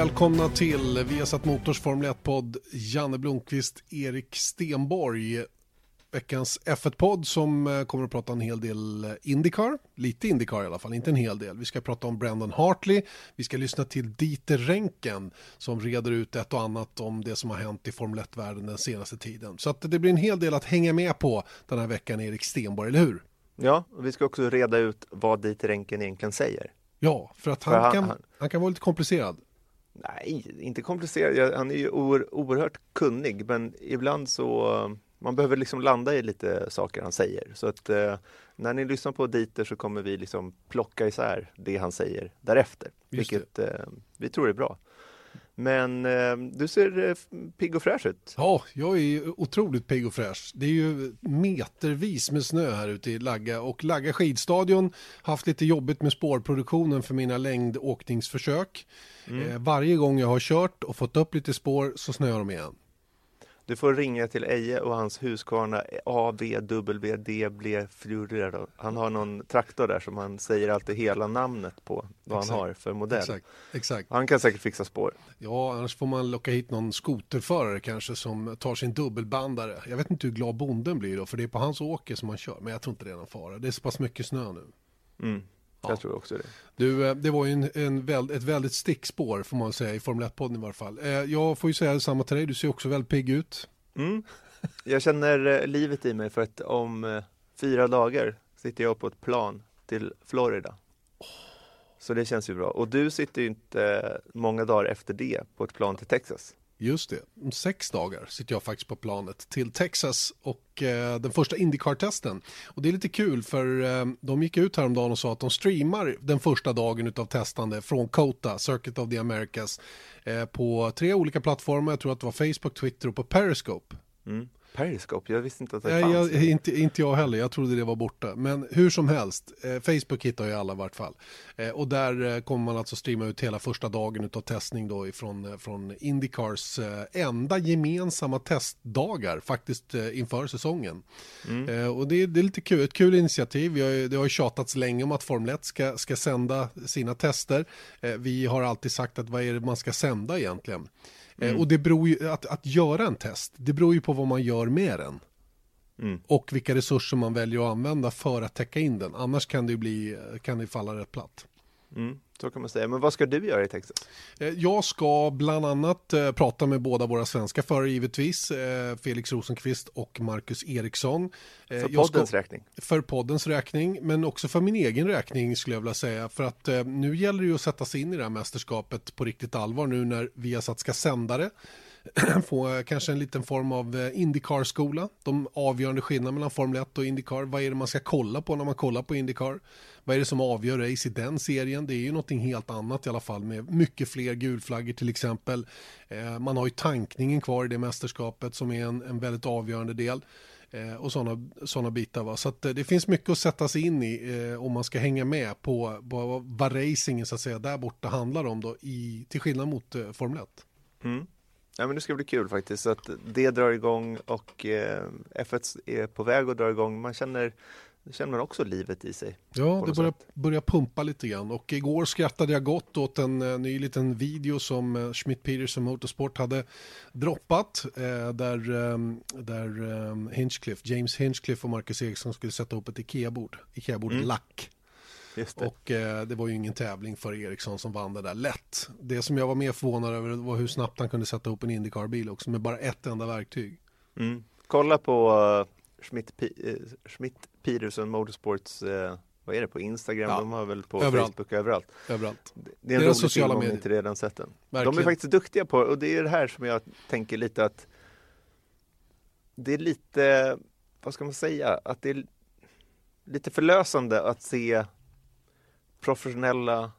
Välkomna till Viasat Motors Formel 1-podd. Janne Blomqvist, Erik Stenborg. Veckans F1-podd som eh, kommer att prata en hel del eh, Indycar. Lite Indycar i alla fall, inte en hel del. Vi ska prata om Brandon Hartley. Vi ska lyssna till Dieter Renken som reder ut ett och annat om det som har hänt i Formel 1-världen den senaste tiden. Så att det blir en hel del att hänga med på den här veckan, Erik Stenborg, eller hur? Ja, och vi ska också reda ut vad Dieter Renken egentligen säger. Ja, för att han, för han, kan, han kan vara lite komplicerad. Nej, inte komplicerad. Han är ju oerhört kunnig, men ibland så man behöver liksom landa i lite saker han säger. Så att eh, när ni lyssnar på Dieter så kommer vi liksom plocka isär det han säger därefter, Just vilket eh, vi tror är bra. Men eh, du ser eh, pigg och fräsch ut. Ja, jag är otroligt pigg och fräsch. Det är ju metervis med snö här ute i Lagga och Lagga skidstadion har haft lite jobbigt med spårproduktionen för mina längdåkningsförsök. Mm. Eh, varje gång jag har kört och fått upp lite spår så snöar de igen. Du får ringa till Eje och hans Husqvarna Flurero. Han har någon traktor där som han säger alltid hela namnet på vad exakt. han har för modell. Exakt. exakt. Han kan säkert fixa spår. Ja, annars får man locka hit någon skoterförare kanske som tar sin dubbelbandare. Jag vet inte hur glad bonden blir då, för det är på hans åker som han kör. Men jag tror inte det är någon fara. Det är så pass mycket snö nu. Mm. Jag ja. tror också det. Du, eh, det var ju en, en väl, ett väldigt stickspår får man säga i Formel 1-podden i varje fall. Eh, jag får ju säga detsamma till dig, du ser också väldigt pigg ut. Mm. Jag känner eh, livet i mig för att om fyra dagar sitter jag på ett plan till Florida. Så det känns ju bra. Och du sitter ju inte många dagar efter det på ett plan till Texas. Just det, om sex dagar sitter jag faktiskt på planet till Texas och eh, den första Indycar-testen. Och det är lite kul för eh, de gick ut häromdagen och sa att de streamar den första dagen av testande från COTA, Circuit of the Americas, eh, på tre olika plattformar. Jag tror att det var Facebook, Twitter och på Periscope. Mm. Periscope, jag visste inte att det Nej, fanns. Jag, inte, inte jag heller, jag trodde det var borta. Men hur som helst, eh, Facebook hittar ju alla i vart fall. Eh, och där eh, kommer man alltså streama ut hela första dagen av testning då ifrån eh, från Indycars eh, enda gemensamma testdagar faktiskt eh, inför säsongen. Mm. och det, det, är lite kul, ett kul initiativ. Vi har, det har ju tjatats länge om att Formel 1 ska, ska sända sina tester. vi har alltid sagt att vad är det man ska sända egentligen? Eh, mm. Och det beror ju, att, att göra en test, det beror ju på vad man gör med den. Mm. Och vilka resurser man väljer att använda för att täcka in den. Annars kan det ju bli, kan det falla rätt platt. Mm. Så kan man säga. Men vad ska du göra i Texas? Eh, jag ska bland annat eh, prata med båda våra svenska förare givetvis. Eh, Felix Rosenqvist och Marcus Eriksson. För poddens ska, räkning? För poddens räkning, men också för min egen räkning skulle jag vilja säga. För att nu gäller det ju att sätta sig in i det här mästerskapet på riktigt allvar nu när Viasat ska sända det. få eh, kanske en liten form av eh, Indycar-skola. De avgörande skillnaderna mellan Formel 1 och Indycar. Vad är det man ska kolla på när man kollar på Indycar? Vad är det som avgör race i den serien? Det är ju någonting helt annat i alla fall med mycket fler gulflaggor till exempel. Eh, man har ju tankningen kvar i det mästerskapet som är en, en väldigt avgörande del och sådana såna bitar. Va? Så att, det finns mycket att sätta sig in i eh, om man ska hänga med på, på vad racingen så att säga där borta handlar om då i, till skillnad mot eh, Formel 1. Mm. Ja, men det ska bli kul faktiskt. Så att det drar igång och eh, F1 är på väg att dra igång. Man känner känner man också livet i sig. Ja, det börjar, börjar pumpa lite grann. Och igår skrattade jag gott åt en uh, ny liten video som uh, Schmidt Peterson Motorsport hade droppat. Uh, där um, där um, Hinchcliffe, James Hinchcliffe och Marcus Eriksson skulle sätta upp ett Ikea-bord. Ikea-bord mm. lack. Det. Och eh, det var ju ingen tävling för Eriksson som vann det där lätt. Det som jag var mer förvånad över var hur snabbt han kunde sätta upp en Indycar-bil också med bara ett enda verktyg. Mm. Kolla på Schmidt, P Schmidt Peterson Motorsports eh, vad är det på Instagram? Ja. De har väl på överallt. Facebook överallt. överallt. Det är en rolig sociala medier. inte redan sett den. De är faktiskt duktiga på och det är det här som jag tänker lite att det är lite, vad ska man säga, att det är lite förlösande att se professionella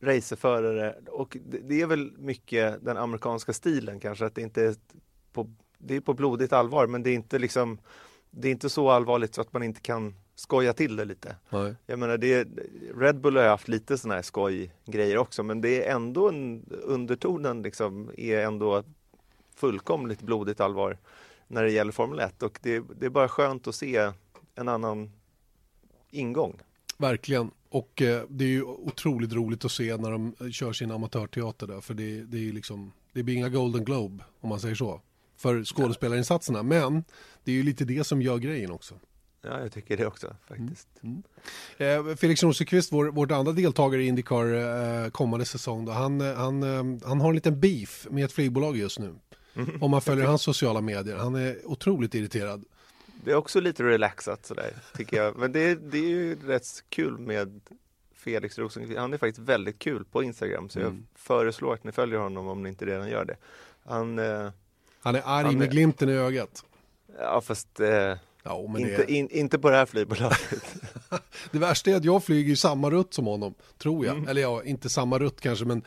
racerförare och det är väl mycket den amerikanska stilen kanske att det inte är på, det är på blodigt allvar men det är inte liksom det är inte så allvarligt så att man inte kan skoja till det lite. Nej. Jag menar, det Red Bull har haft lite sådana här skojgrejer också men det är ändå en, undertonen liksom är ändå fullkomligt blodigt allvar när det gäller Formel 1 och det, det är bara skönt att se en annan ingång. Verkligen. Och eh, det är ju otroligt roligt att se när de kör sin amatörteater där. För det, det är ju liksom, det blir inga Golden Globe om man säger så. För skådespelarinsatserna. Men det är ju lite det som gör grejen också. Ja, jag tycker det också faktiskt. Mm. Mm. Eh, Felix Rosenqvist, vår, vårt andra deltagare i Indycar eh, kommande säsong, då, han, eh, han, eh, han har en liten beef med ett flygbolag just nu. Mm. Om man följer hans sociala medier. Han är otroligt irriterad. Det är också lite relaxat sådär, tycker jag. Men det, det är ju rätt kul med Felix Rosenqvist. Han är faktiskt väldigt kul på Instagram, så jag mm. föreslår att ni följer honom om ni inte redan gör det. Han, eh, han är arg han med är... glimten i ögat. Ja, fast eh, Ja, inte, det... in, inte på det här flygbolaget. det värsta är att jag flyger i samma rutt som honom, tror jag. Mm. Eller ja, inte samma rutt kanske, men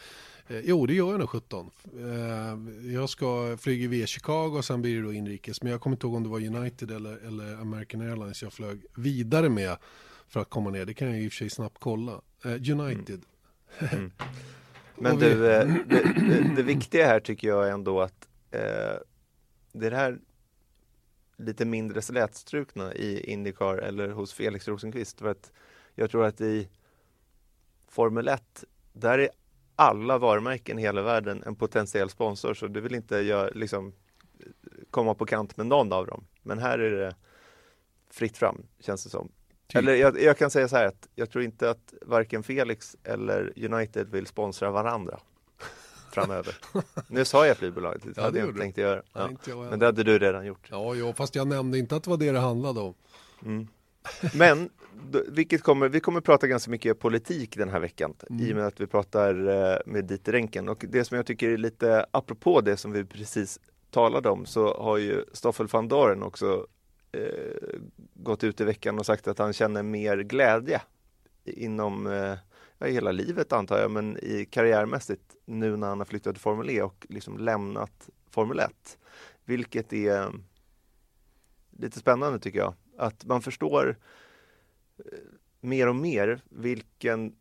jo, det gör jag nog 17. Eh, jag ska flyga via Chicago och sen blir det då inrikes. Men jag kommer inte ihåg om det var United eller, eller American Airlines jag flög vidare med för att komma ner. Det kan jag i och för sig snabbt kolla. Eh, United. Mm. Mm. Men du, eh, det, det, det, viktiga här tycker jag ändå att eh, det här lite mindre slätstrukna i Indycar eller hos Felix Rosenqvist. För att jag tror att i Formel 1, där är alla varumärken i hela världen en potentiell sponsor så du vill inte gör, liksom, komma på kant med någon av dem. Men här är det fritt fram känns det som. Typ. Eller jag, jag, kan säga så här att jag tror inte att varken Felix eller United vill sponsra varandra framöver. nu sa jag flygbolaget, det ja, hade jag inte tänkt göra. Ja. Men det hade du redan gjort. Ja, ja, fast jag nämnde inte att det var det det handlade om. Mm. Men, vilket kommer, vi kommer prata ganska mycket politik den här veckan mm. i och med att vi pratar eh, med Dieter Renken. Och det som jag tycker är lite apropå det som vi precis talade om så har ju Stoffel van Doren också eh, gått ut i veckan och sagt att han känner mer glädje inom eh, ja, hela livet antar jag, men i karriärmässigt nu när han har flyttat till Formel E och liksom lämnat Formel 1. Vilket är lite spännande tycker jag. Att man förstår mer och mer vilken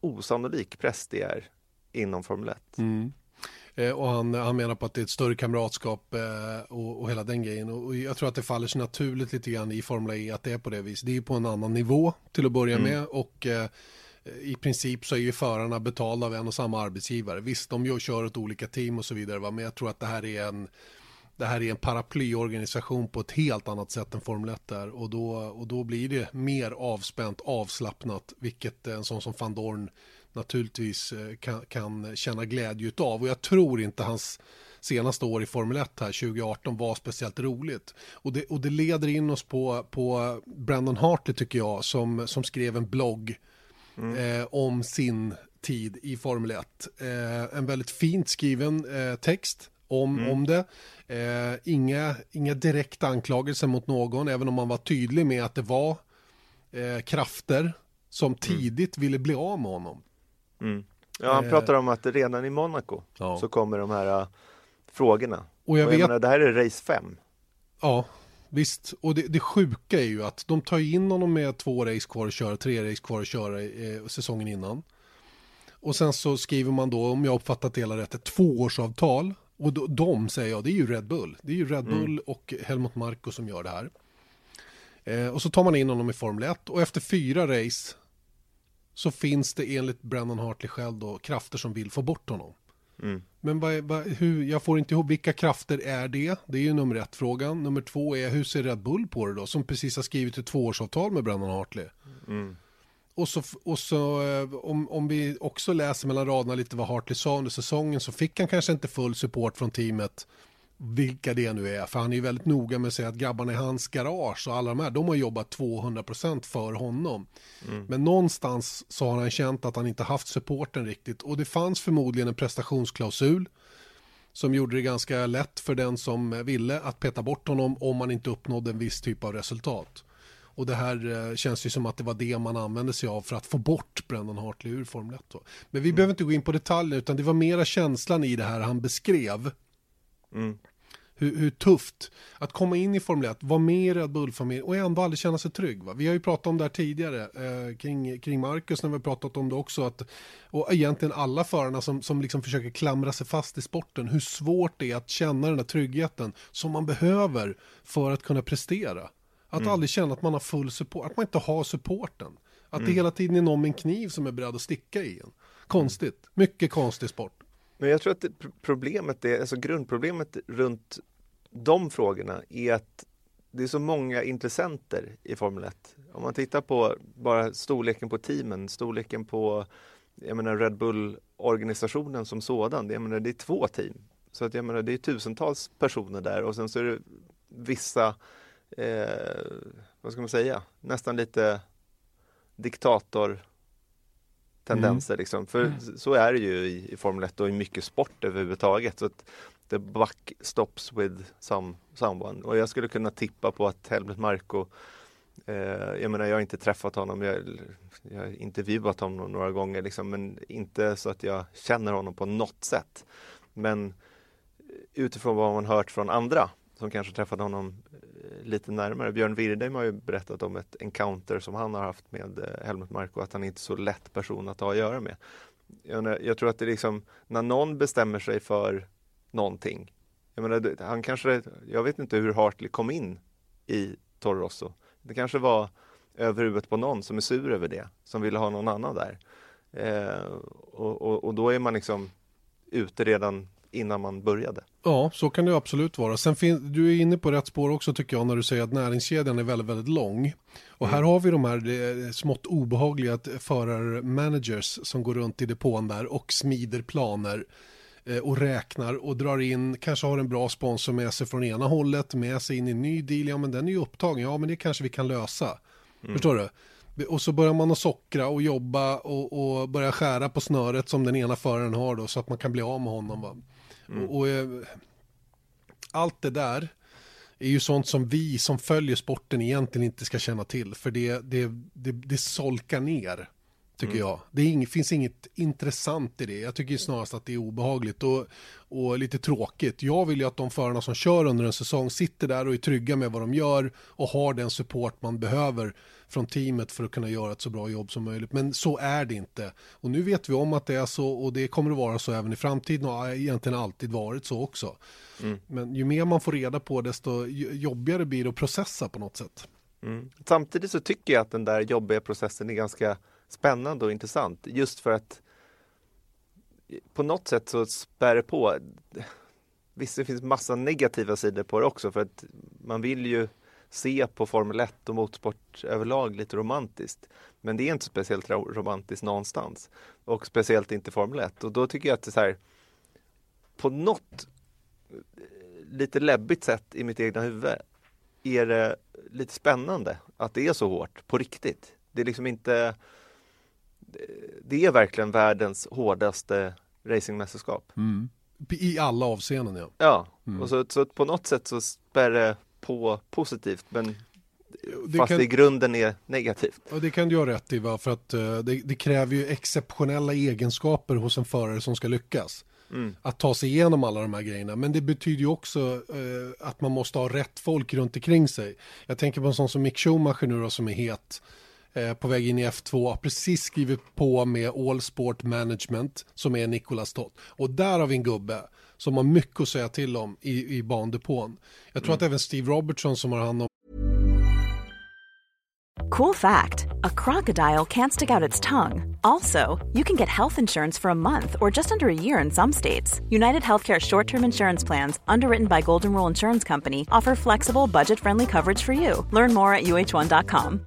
osannolik press det är inom Formel 1. Mm. Eh, och han, han menar på att det är ett större kamratskap eh, och, och hela den grejen. Och, och, jag tror att det faller sig naturligt lite grann i Formel E att det är på det viset. Det är på en annan nivå till att börja mm. med. Och eh, i princip så är ju förarna betalda av en och samma arbetsgivare. Visst, de gör, kör åt olika team och så vidare, va? men jag tror att det här är en det här är en paraplyorganisation på ett helt annat sätt än Formel 1 är och då, och då blir det mer avspänt, avslappnat, vilket en sån som van Dorn naturligtvis eh, kan, kan känna glädje utav och jag tror inte hans senaste år i Formel 1 här 2018 var speciellt roligt. Och det, och det leder in oss på, på Brandon Hartley tycker jag som, som skrev en blogg mm. eh, om sin tid i Formel 1. Eh, en väldigt fint skriven eh, text om, mm. om det. Eh, inga, inga direkta anklagelser mot någon, även om man var tydlig med att det var eh, krafter som mm. tidigt mm. ville bli av med honom. Mm. Ja, han eh, pratar om att redan i Monaco ja. så kommer de här frågorna. Och jag, och jag vet... menar, det här är race 5. Ja, Visst, och det, det sjuka är ju att de tar in honom med två race kvar att köra, tre race kvar att köra eh, säsongen innan. Och sen så skriver man då, om jag uppfattat det hela rätt, ett tvåårsavtal. Och då, de säger jag, det är ju Red Bull. Det är ju Red Bull mm. och Helmut Marko som gör det här. Eh, och så tar man in honom i Formel 1 och efter fyra race så finns det enligt Brennan Hartley själv då krafter som vill få bort honom. Mm. Men vad, vad, hur, jag får inte ihåg, vilka krafter är det? Det är ju nummer ett frågan. Nummer två är, hur ser Red Bull på det då? Som precis har skrivit ett tvåårsavtal med Brennan Hartley. Mm. Och så, och så eh, om, om vi också läser mellan raderna lite vad Hartley sa under säsongen så fick han kanske inte full support från teamet vilka det nu är. För han är ju väldigt noga med att säga att grabbarna i hans garage och alla de här, de har jobbat 200% för honom. Mm. Men någonstans så har han känt att han inte haft supporten riktigt. Och det fanns förmodligen en prestationsklausul som gjorde det ganska lätt för den som ville att peta bort honom om man inte uppnådde en viss typ av resultat. Och det här eh, känns ju som att det var det man använde sig av för att få bort Brendan Hartley ur Formel 1. Då. Men vi mm. behöver inte gå in på detaljer utan det var mera känslan i det här han beskrev. Mm hur, hur, tufft att komma in i Formel 1, vara med i Red Bull-familjen och ändå aldrig känna sig trygg. Va? Vi har ju pratat om det här tidigare eh, kring, kring Marcus när vi har pratat om det också. Att, och egentligen alla förarna som, som liksom försöker klamra sig fast i sporten, hur svårt det är att känna den här tryggheten som man behöver för att kunna prestera. Att mm. aldrig känna att man har full support, att man inte har supporten. Att mm. det hela tiden är någon med en kniv som är beredd att sticka i en. Konstigt, mycket konstig sport. Men jag tror att problemet är, alltså grundproblemet runt de frågorna är att det är så många intressenter i Formel 1. Om man tittar på bara storleken på teamen, storleken på jag menar Red Bull-organisationen som sådan. Jag menar, det är två team. Så att jag menar, det är tusentals personer där och sen så är det vissa, eh, vad ska man säga, nästan lite diktator tendenser. Mm. Liksom. För mm. så är det ju i, i Formel 1 och i mycket sport överhuvudtaget. Så att the buck stops with some, someone. Och jag skulle kunna tippa på att Helmut Marko eh, jag menar jag har inte träffat honom, jag, jag har intervjuat honom några gånger liksom, men inte så att jag känner honom på något sätt. Men utifrån vad man hört från andra som kanske träffade honom lite närmare. Björn Wirdheim har ju berättat om ett encounter som han har haft med eh, Helmut Marko, att han är inte är så lätt person att ha att göra med. Jag, jag tror att det är liksom, när någon bestämmer sig för någonting. Jag menar, han kanske, jag vet inte hur Hartley kom in i Torrosso. Det kanske var över huvudet på någon som är sur över det, som ville ha någon annan där. Eh, och, och, och, då är man liksom ute redan innan man började. Ja, så kan det absolut vara. Sen fin- du är inne på rätt spår också tycker jag när du säger att näringskedjan är väldigt, väldigt lång. Och här mm. har vi de här eh, smått obehagliga förarmanagers som går runt i depån där och smider planer Eh, och räknar och drar in, kanske har en bra sponsor med sig från ena hållet, med sig in i en ny deal, ja men den är ju upptagen, ja men det kanske vi kan lösa. Mm. Förstår du? Och så börjar man att sockra och jobba och, och börja skära på snöret som den ena föraren har då så att man kan bli av med honom. Va? Mm. Och, och, eh, allt det där är ju sånt som vi som följer sporten egentligen inte ska känna till för det, det, det, det solkar ner tycker mm. jag. Det ing, finns inget intressant i det. Jag tycker snarast att det är obehagligt och, och lite tråkigt. Jag vill ju att de förarna som kör under en säsong sitter där och är trygga med vad de gör och har den support man behöver från teamet för att kunna göra ett så bra jobb som möjligt. Men så är det inte. Och nu vet vi om att det är så och det kommer att vara så även i framtiden och har egentligen alltid varit så också. Mm. Men ju mer man får reda på desto jobbigare blir det att processa på något sätt. Mm. Samtidigt så tycker jag att den där jobbiga processen är ganska spännande och intressant just för att på något sätt så spär det på. Visst, det finns massa negativa sidor på det också för att man vill ju se på Formel 1 och motorsport överlag lite romantiskt. Men det är inte speciellt romantiskt någonstans. Och speciellt inte Formel 1. Och då tycker jag att det är så här, på något eh, lite läbbigt sätt i mitt egna huvud är det lite spännande att det är så hårt på riktigt. Det är liksom inte det är verkligen världens hårdaste racingmästerskap. Mm. I alla avseenden ja. Ja, mm. och så, så på något sätt så spär det på positivt men det fast kan, i grunden är negativt. Ja, det kan du ha rätt i va? för att uh, det, det, kräver ju exceptionella egenskaper hos en förare som ska lyckas. Mm. Att ta sig igenom alla de här grejerna. Men det betyder ju också uh, att man måste ha rätt folk runt omkring sig. Jag tänker på en sån som Mick Schumacher nu då som är het eh, på väg in i F2, precis skrivit på med All Sport Management som är Nicolas Tott. Och där har vi en gubbe som har mycket att säga till om i, i bandepån. Jag tror mm. att även Steve Robertson som har hand om Cool fact a crocodile can't stick out its tongue. Also, you can get health insurance for a month or just under a year in some states. United Healthcare short term insurance plans, underwritten by Golden Rule Insurance Company, offer flexible, budget friendly coverage for you. Learn more at uh1.com.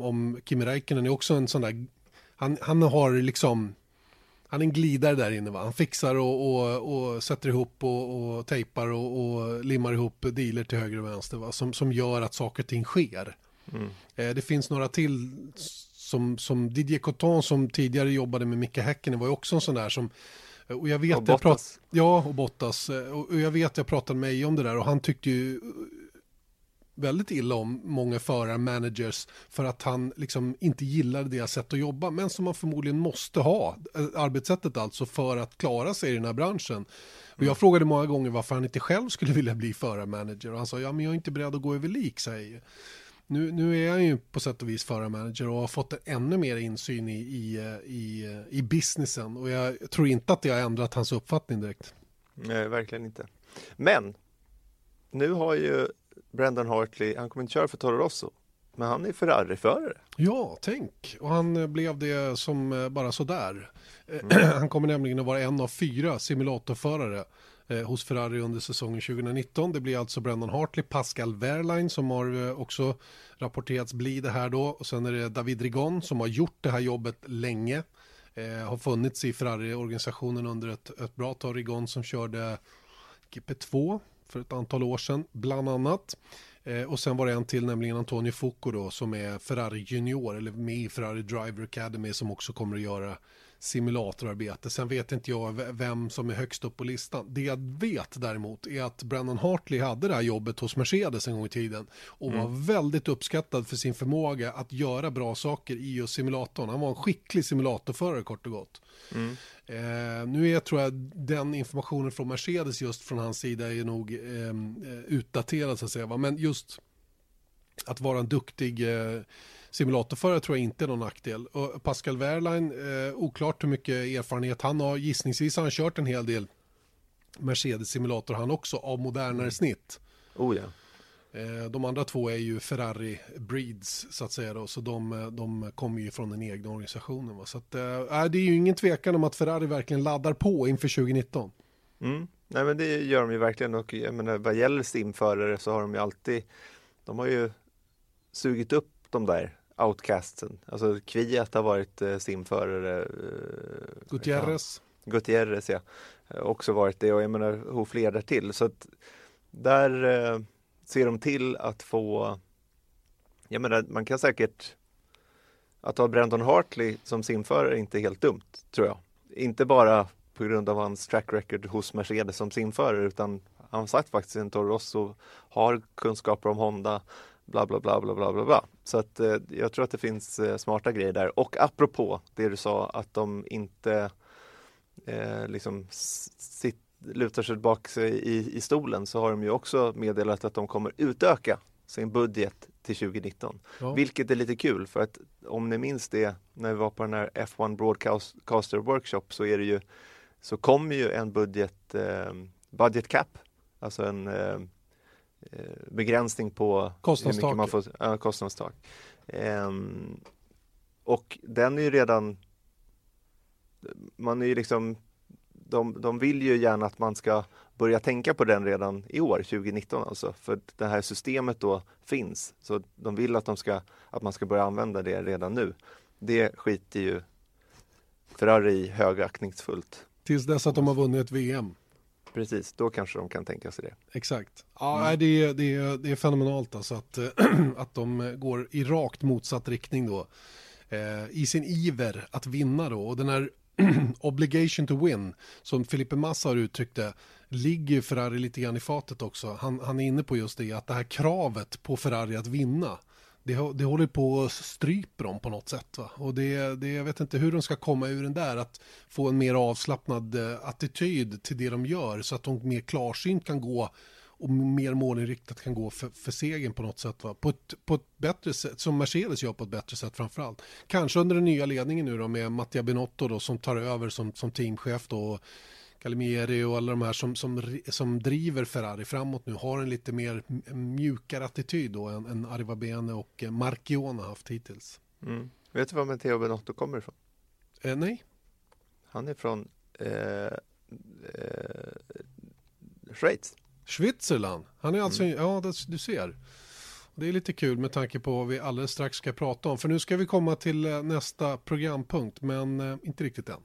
Om Kimi Räikkönen är också en sån där han, han har liksom han är en glidare där inne va. Han fixar och, och, och sätter ihop och, och tejpar och, och, limmar ihop dealer till höger och vänster va. Som, som gör att saker och ting sker. Mm. Eh, det finns några till som, som Didier Coton som tidigare jobbade med Micke Häkkinen var ju också en sån där som och jag vet och. Jag prat, ja, och Bottas. Och jag vet jag pratade med mig om det där och han tyckte ju väldigt illa om många förare, managers, för att han liksom inte gillade deras sätt att jobba, men som man förmodligen måste ha, eh, arbetssättet alltså, för att klara sig i den här branschen. Och jag frågade många gånger varför han inte själv skulle vilja bli förarmanager och han sa, ja men jag är inte beredd att gå över lik, säger nu, nu är han ju på sätt och vis förarmanager och har fått ännu mer insyn i, i, i, i businessen och jag tror inte att det har ändrat hans uppfattning direkt. Nej, verkligen inte. Men nu har ju Brendan Hartley, han kommer inte köra för Toro Rosso, men han är Ferrari-förare. Ja, tänk. Och han blev det som eh, bara sådär. Mm. Han kommer nämligen att vara en av fyra simulatorförare eh, hos Ferrari under säsongen 2019. Det blir alltså Brendan Hartley, Pascal Wehrlein som har eh, också rapporterats bli det här då. Och sen är det David Rigon som har gjort det här jobbet länge. Eh, har funnits i Ferrari-organisationen under ett, ett bra tag. Rigon som körde GP2 för ett antal år sedan, bland annat. Eh, och sen var det en till, nämligen Antonio Foucault då, som är Ferrari Junior, eller med i Ferrari Driver Academy, som också kommer att göra simulatorarbete. Sen vet inte jag vem som är högst upp på listan. Det jag vet däremot är att Brennan Hartley hade det här jobbet hos Mercedes en gång i tiden och mm. var väldigt uppskattad för sin förmåga att göra bra saker i just simulatorn. Han var en skicklig simulatorförare kort och gott. Mm. Eh, nu är, tror jag, den informationen från Mercedes just från hans sida är nog ehm, eh, utdaterad så att säga. Men just att vara en duktig eh, simulatorförare tror jag inte är någon nackdel. Och Pascal Wehrlein, eh, oklart hur mycket erfarenhet han har. Gissningsvis har han kört en hel del Mercedes-simulator han också av modernare mm. snitt. Oh ja. Eh, de andra två är ju Ferrari Breeds så att säga då, så de, de kommer ju från den egna organisationen. Va? Så att, äh, det är ju ingen tvekan om att Ferrari verkligen laddar på inför 2019. Mm. Nej men det gör de ju verkligen och jag menar, vad gäller simförare så har de ju alltid, de har ju sugit upp de där outcastsen. Alltså Kviat har varit eh, simförare. Eh, Gutierrez. Ja, Gutierrez ja. Också varit det och jag menar hur fler där till. Så att där eh, ser de till att få, jag menar man kan säkert att ha Brandon Hartley som simförare är inte helt dumt tror jag. Inte bara på grund av hans track record hos Mercedes som simförare utan han satt faktiskt i en Toro Rosso, har kunskaper om Honda, bla bla bla bla bla bla. bla. Så att eh, jag tror att det finns eh, smarta grejer där. Och apropå det du sa att de inte eh, liksom sit, lutar sig tillbaka i, i stolen så har de ju också meddelat att de kommer utöka sin budget till 2019. Ja. Vilket är lite kul för att om ni minns det när vi var på den här F1 Broadcaster Workshop så är det ju så kommer ju en budget eh, budget cap, alltså en eh, begränsning på kostnadstak. hur mycket man får, ja, kostnadstak. Um, och den är ju redan, man är ju liksom, de, de vill ju gärna att man ska börja tänka på den redan i år, 2019 alltså, för det här systemet då finns. Så de vill att, de ska, att man ska börja använda det redan nu. Det skiter ju Ferrari högaktningsfullt. Tills dess att de har vunnit VM. Precis, då kanske de kan tänka sig det. Exakt. Ja, mm. det, är, det, är, det är fenomenalt alltså att, att de går i rakt motsatt riktning då. Eh, I sin iver att vinna då. Och den här obligation to win, som Filipe Massa har uttryckt det, ligger Ferrari lite grann i fatet också. Han, han är inne på just det, att det här kravet på Ferrari att vinna, det, det håller på att strypa dem på något sätt. Va? Och det, det, jag vet inte hur de ska komma ur den där, att få en mer avslappnad eh, attityd till det de gör så att de mer klarsynt kan gå och mer målinriktat kan gå för, för segern på något sätt. Va? På, ett, på ett bättre sätt, som Mercedes gör på ett bättre sätt framförallt. Kanske under den nya ledningen nu då med Mattia Binotto då som tar över som, som teamchef då Galimieri och alla de här som, som, som driver Ferrari framåt nu har en lite mer mjukare attityd då än, än Arrivabene och Marchione har haft hittills. Mm. Vet du var Matteo Benotto kommer ifrån? Eh, nej. Han är från eh, eh, Schweiz. Switzerland. Han är alltså, mm. ja det, du ser. Det är lite kul med tanke på vad vi alldeles strax ska prata om. För nu ska vi komma till eh, nästa programpunkt, men eh, inte riktigt än.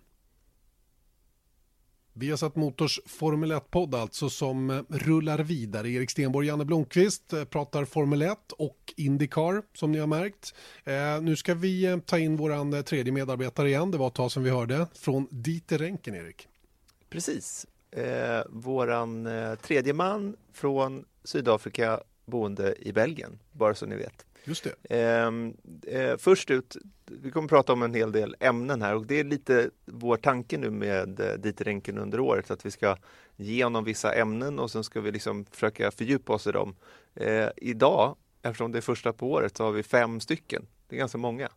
Vi har satt Motors Formel 1-podd alltså som eh, rullar vidare. Erik Stenborg och Janne Blomqvist eh, pratar Formel 1 och Indycar som ni har märkt. Eh, nu ska vi eh, ta in vår tredje medarbetare igen. Det var ett tag som vi hörde från Dieter Renken, Erik. Precis. Eh, våran eh, tredje man från Sydafrika boende i Belgien, bara så ni vet. Just det. Ehm, eh, först ut, vi kommer prata om en hel del ämnen här och det är lite vår tanke nu med eh, Dieter under året, att vi ska ge honom vissa ämnen och sen ska vi liksom försöka fördjupa oss i dem. Eh, idag, eftersom det är första på året, så har vi fem stycken. Det är ganska många.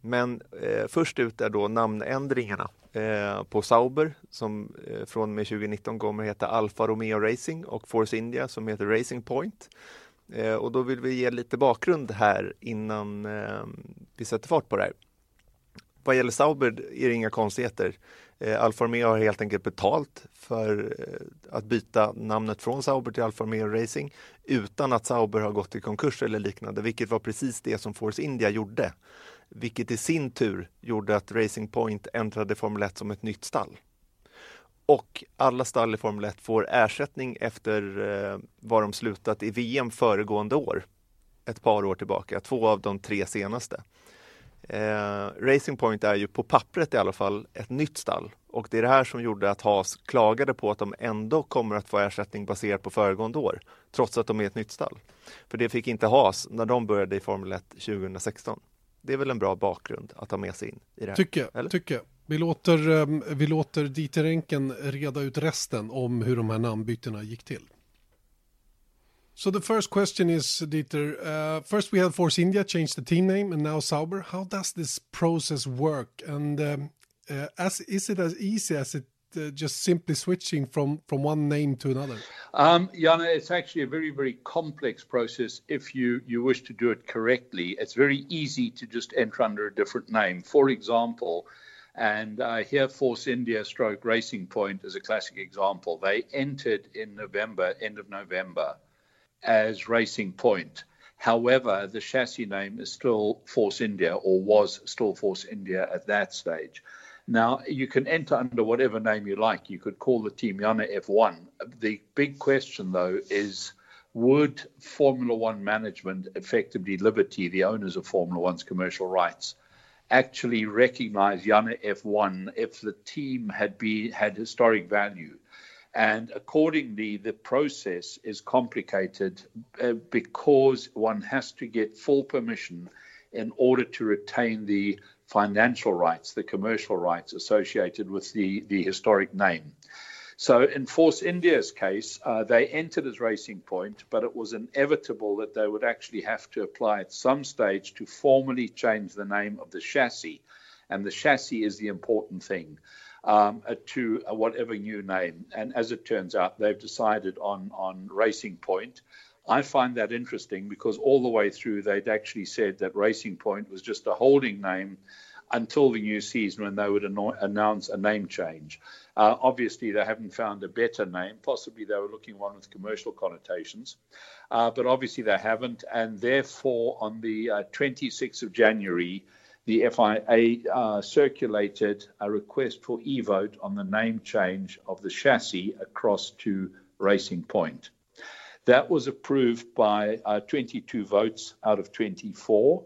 Men eh, först ut är då namnändringarna eh, på Sauber som eh, från och med 2019 kommer heta Alfa Romeo Racing och Force India som heter Racing Point. Eh, och då vill vi ge lite bakgrund här innan eh, vi sätter fart på det här. Vad gäller Sauber är det inga konstigheter. Eh, Alfa Romeo har helt enkelt betalt för att byta namnet från Sauber till Alfa Romeo Racing utan att Sauber har gått i konkurs eller liknande, vilket var precis det som Force India gjorde. Vilket i sin tur gjorde att Racing Point äntrade Formel 1 som ett nytt stall. Och alla stall i Formel 1 får ersättning efter eh, var de slutat i VM föregående år. Ett par år tillbaka, två av de tre senaste. Eh, Racing Point är ju på pappret i alla fall ett nytt stall och det är det här som gjorde att Haas klagade på att de ändå kommer att få ersättning baserat på föregående år, trots att de är ett nytt stall. För det fick inte Haas när de började i Formel 1 2016. Det är väl en bra bakgrund att ha med sig in i det här? Tycker eller? jag. Tycker jag. Vi låter, um, vi låter Dieter Renken reda ut resten om hur de här namnbytena gick till. So the first question is, Dieter, uh, first we had Force India change the team name and now Sauber. How does this process work? And um, uh, as, is it as easy as it uh, just simply switching from, from one name to another? Um, Jana, it's actually a very, very complex process if you, you wish to do it correctly. It's very easy to just enter under a different name. For example, and uh, here Force India stroke Racing Point is a classic example. They entered in November, end of November, as Racing Point. However, the chassis name is still Force India or was still Force India at that stage. Now, you can enter under whatever name you like. You could call the team Yana F1. The big question, though, is would Formula One management, effectively Liberty, the owners of Formula One's commercial rights, actually recognize Yana F1 if the team had been had historic value? And accordingly, the process is complicated uh, because one has to get full permission in order to retain the financial rights, the commercial rights associated with the, the historic name. So, in Force India's case, uh, they entered as Racing Point, but it was inevitable that they would actually have to apply at some stage to formally change the name of the chassis. And the chassis is the important thing um, uh, to uh, whatever new name. And as it turns out, they've decided on, on Racing Point. I find that interesting because all the way through they'd actually said that Racing Point was just a holding name until the new season when they would anno- announce a name change. Uh, obviously, they haven't found a better name. Possibly they were looking one with commercial connotations, uh, but obviously they haven't. And therefore, on the uh, 26th of January, the FIA uh, circulated a request for e vote on the name change of the chassis across to Racing Point. That was approved by uh, 22 votes out of 24,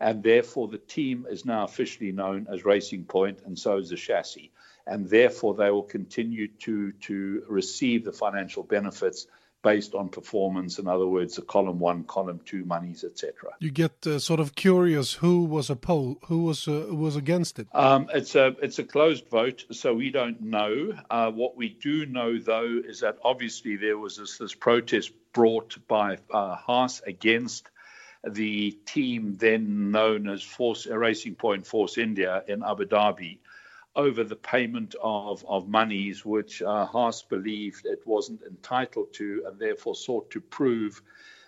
and therefore the team is now officially known as Racing Point, and so is the chassis. And therefore, they will continue to, to receive the financial benefits based on performance. In other words, the column one, column two monies, etc. You get uh, sort of curious who was opposed, who was uh, who was against it. Um, it's a it's a closed vote, so we don't know. Uh, what we do know, though, is that obviously there was this, this protest brought by uh, Haas against the team then known as Force Racing Point Force India in Abu Dhabi over the payment of, of monies which uh, Haas believed it wasn't entitled to and therefore sought to prove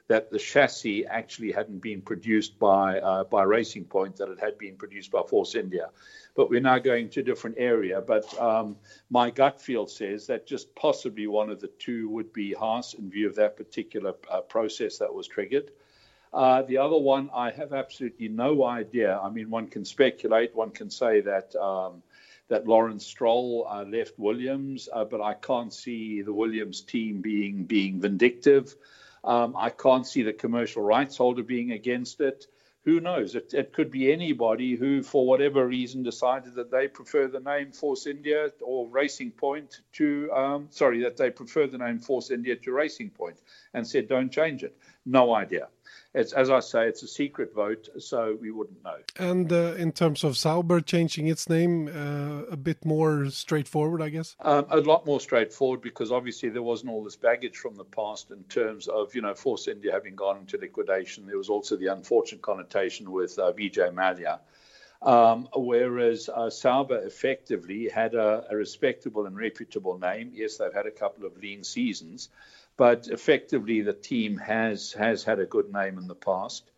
that the chassis actually hadn't been produced by uh, by Racing Point, that it had been produced by Force India. But we're now going to a different area. But um, my gut feel says that just possibly one of the two would be Haas in view of that particular uh, process that was triggered. Uh, the other one, I have absolutely no idea. I mean, one can speculate. One can say that um, that Lawrence Stroll uh, left Williams, uh, but I can't see the Williams team being being vindictive. Um, I can't see the commercial rights holder being against it. who knows? It, it, could be anybody who, for whatever reason, decided that they prefer the name Force India or Racing Point to, um, sorry, that they prefer the name Force India to Racing Point and said, don't change it. No idea. It's, as I say, it's a secret vote, so we wouldn't know. And uh, in terms of Sauber changing its name, uh, a bit more straightforward, I guess. Um, a lot more straightforward because obviously there wasn't all this baggage from the past in terms of you know Force India having gone into liquidation. There was also the unfortunate connotation with uh, Vijay Mallya. Um, whereas uh, Sauber effectively had a, a, respectable and reputable name. Yes, they've had a couple of lean seasons, but effectively the team has has had a good name in the past.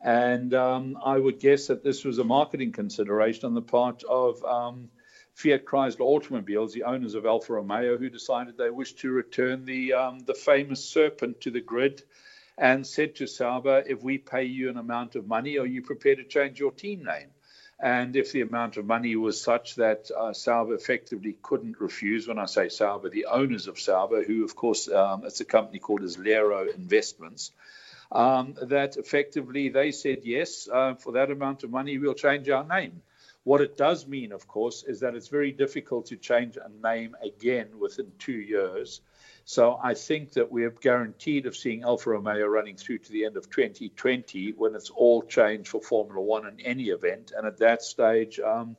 And um, I would guess that this was a marketing consideration on the part of um, Fiat Chrysler Automobiles, the owners of Alfa Romeo, who decided they wished to return the um, the famous Serpent to the grid, and said to Sauber, "If we pay you an amount of money, are you prepared to change your team name?" And if the amount of money was such that uh, effectively couldn't refuse, when I say Sauber, the owners of Sauber, who of course um, it's a company called Islero Investments, um, that effectively they said yes, uh, for that amount of money we'll change our name. What it does mean, of course, is that it's very difficult to change a name again within two years. So I think that we're guaranteed of seeing Alfa Romeo running through to the end of 2020 when it's all changed for Formula One in any event. And at that stage, um,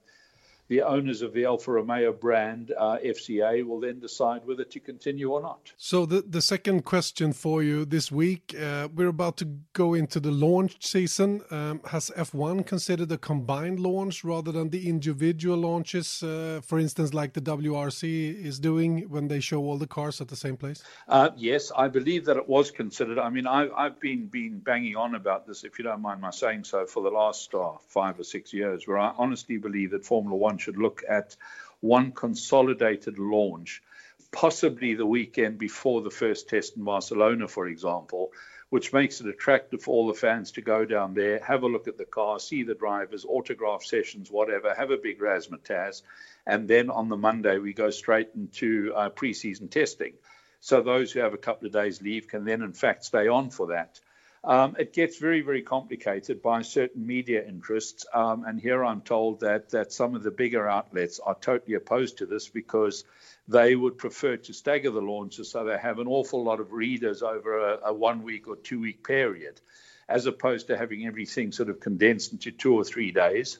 the owners of the Alfa Romeo brand, uh, FCA, will then decide whether to continue or not. So, the, the second question for you this week uh, we're about to go into the launch season. Um, has F1 considered a combined launch rather than the individual launches, uh, for instance, like the WRC is doing when they show all the cars at the same place? Uh, yes, I believe that it was considered. I mean, I've, I've been, been banging on about this, if you don't mind my saying so, for the last uh, five or six years, where I honestly believe that Formula One should look at one consolidated launch, possibly the weekend before the first test in Barcelona, for example, which makes it attractive for all the fans to go down there, have a look at the car, see the drivers, autograph sessions, whatever, have a big razzmatazz, and then on the Monday we go straight into uh, preseason testing. So those who have a couple of days leave can then, in fact, stay on for that. Um, it gets very, very complicated by certain media interests. Um, and here I'm told that, that some of the bigger outlets are totally opposed to this because they would prefer to stagger the launches so they have an awful lot of readers over a, a one week or two week period, as opposed to having everything sort of condensed into two or three days.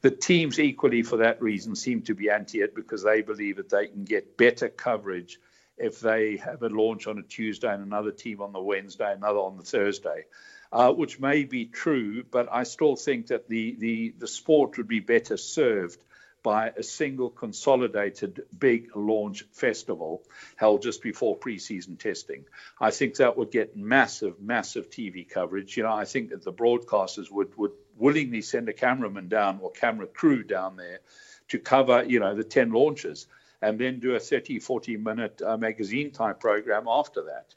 The teams, equally for that reason, seem to be anti it because they believe that they can get better coverage if they have a launch on a Tuesday and another team on the Wednesday, another on the Thursday, uh, which may be true, but I still think that the, the, the sport would be better served by a single consolidated big launch festival held just before preseason testing. I think that would get massive, massive TV coverage. You know, I think that the broadcasters would, would willingly send a cameraman down or camera crew down there to cover, you know, the 10 launches and then do a 30, 40 minute uh, magazine type program after that.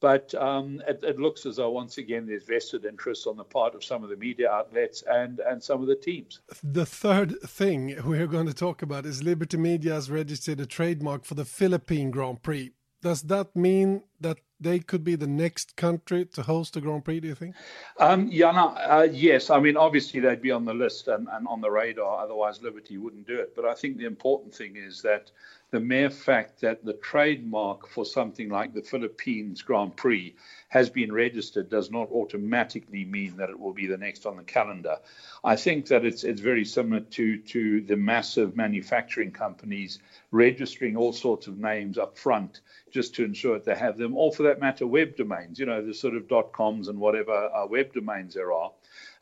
But um, it, it, looks as though, once again, there's vested interest on the part of some of the media outlets and, and some of the teams. The third thing we're going to talk about is Liberty Media has registered a trademark for the Philippine Grand Prix. Does that mean that they could be the next country to host a Grand Prix, do you think? Um, yeah, no, uh, yes. I mean, obviously they'd be on the list and, and on the radar, otherwise Liberty wouldn't do it. But I think the important thing is that the mere fact that the trademark for something like the Philippines Grand Prix has been registered does not automatically mean that it will be the next on the calendar. I think that it's it's very similar to to the massive manufacturing companies registering all sorts of names up front just to ensure that they have them, or for that matter, web domains, you know, the sort of dot coms and whatever uh, web domains there are.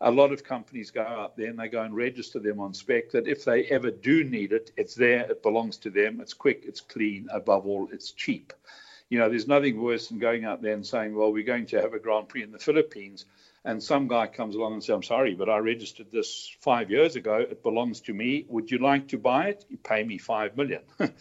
A lot of companies go up there and they go and register them on spec that if they ever do need it, it's there, it belongs to them, it's quick, it's clean, above all, it's cheap. You know, there's nothing worse than going out there and saying, well, we're going to have a Grand Prix in the Philippines. And some guy comes along and says, I'm sorry, but I registered this five years ago. It belongs to me. Would you like to buy it? You pay me five million.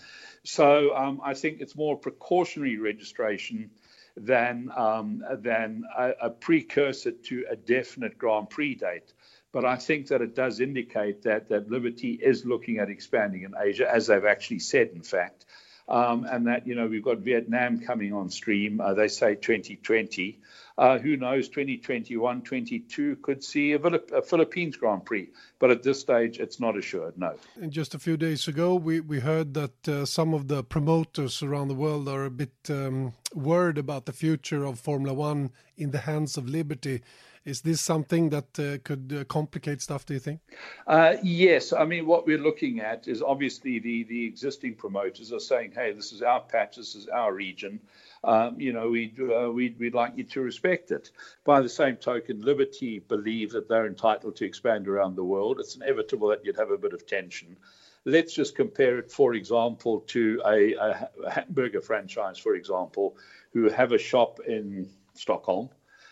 so um, I think it's more precautionary registration than um, than a, a, precursor to a definite Grand Prix date. But I think that it does indicate that that Liberty is looking at expanding in Asia, as they've actually said, in fact um, and that you know we've got Vietnam coming on stream. Uh, they say 2020. Uh, who knows, 2021, 22 could see a, a, Philippines Grand Prix. But at this stage, it's not assured, no. And just a few days ago, we, we heard that uh, some of the promoters around the world are a bit um, worried about the future of Formula One in the hands of Liberty. Is this something that uh, could uh, complicate stuff, do you think? Uh, yes. I mean, what we're looking at is obviously the, the existing promoters are saying, hey, this is our patch, this is our region. Um, you know, we'd, uh, we'd, we'd like you to respect it. By the same token, Liberty believe that they're entitled to expand around the world. It's inevitable that you'd have a bit of tension. Let's just compare it, for example, to a, a hamburger franchise, for example, who have a shop in Stockholm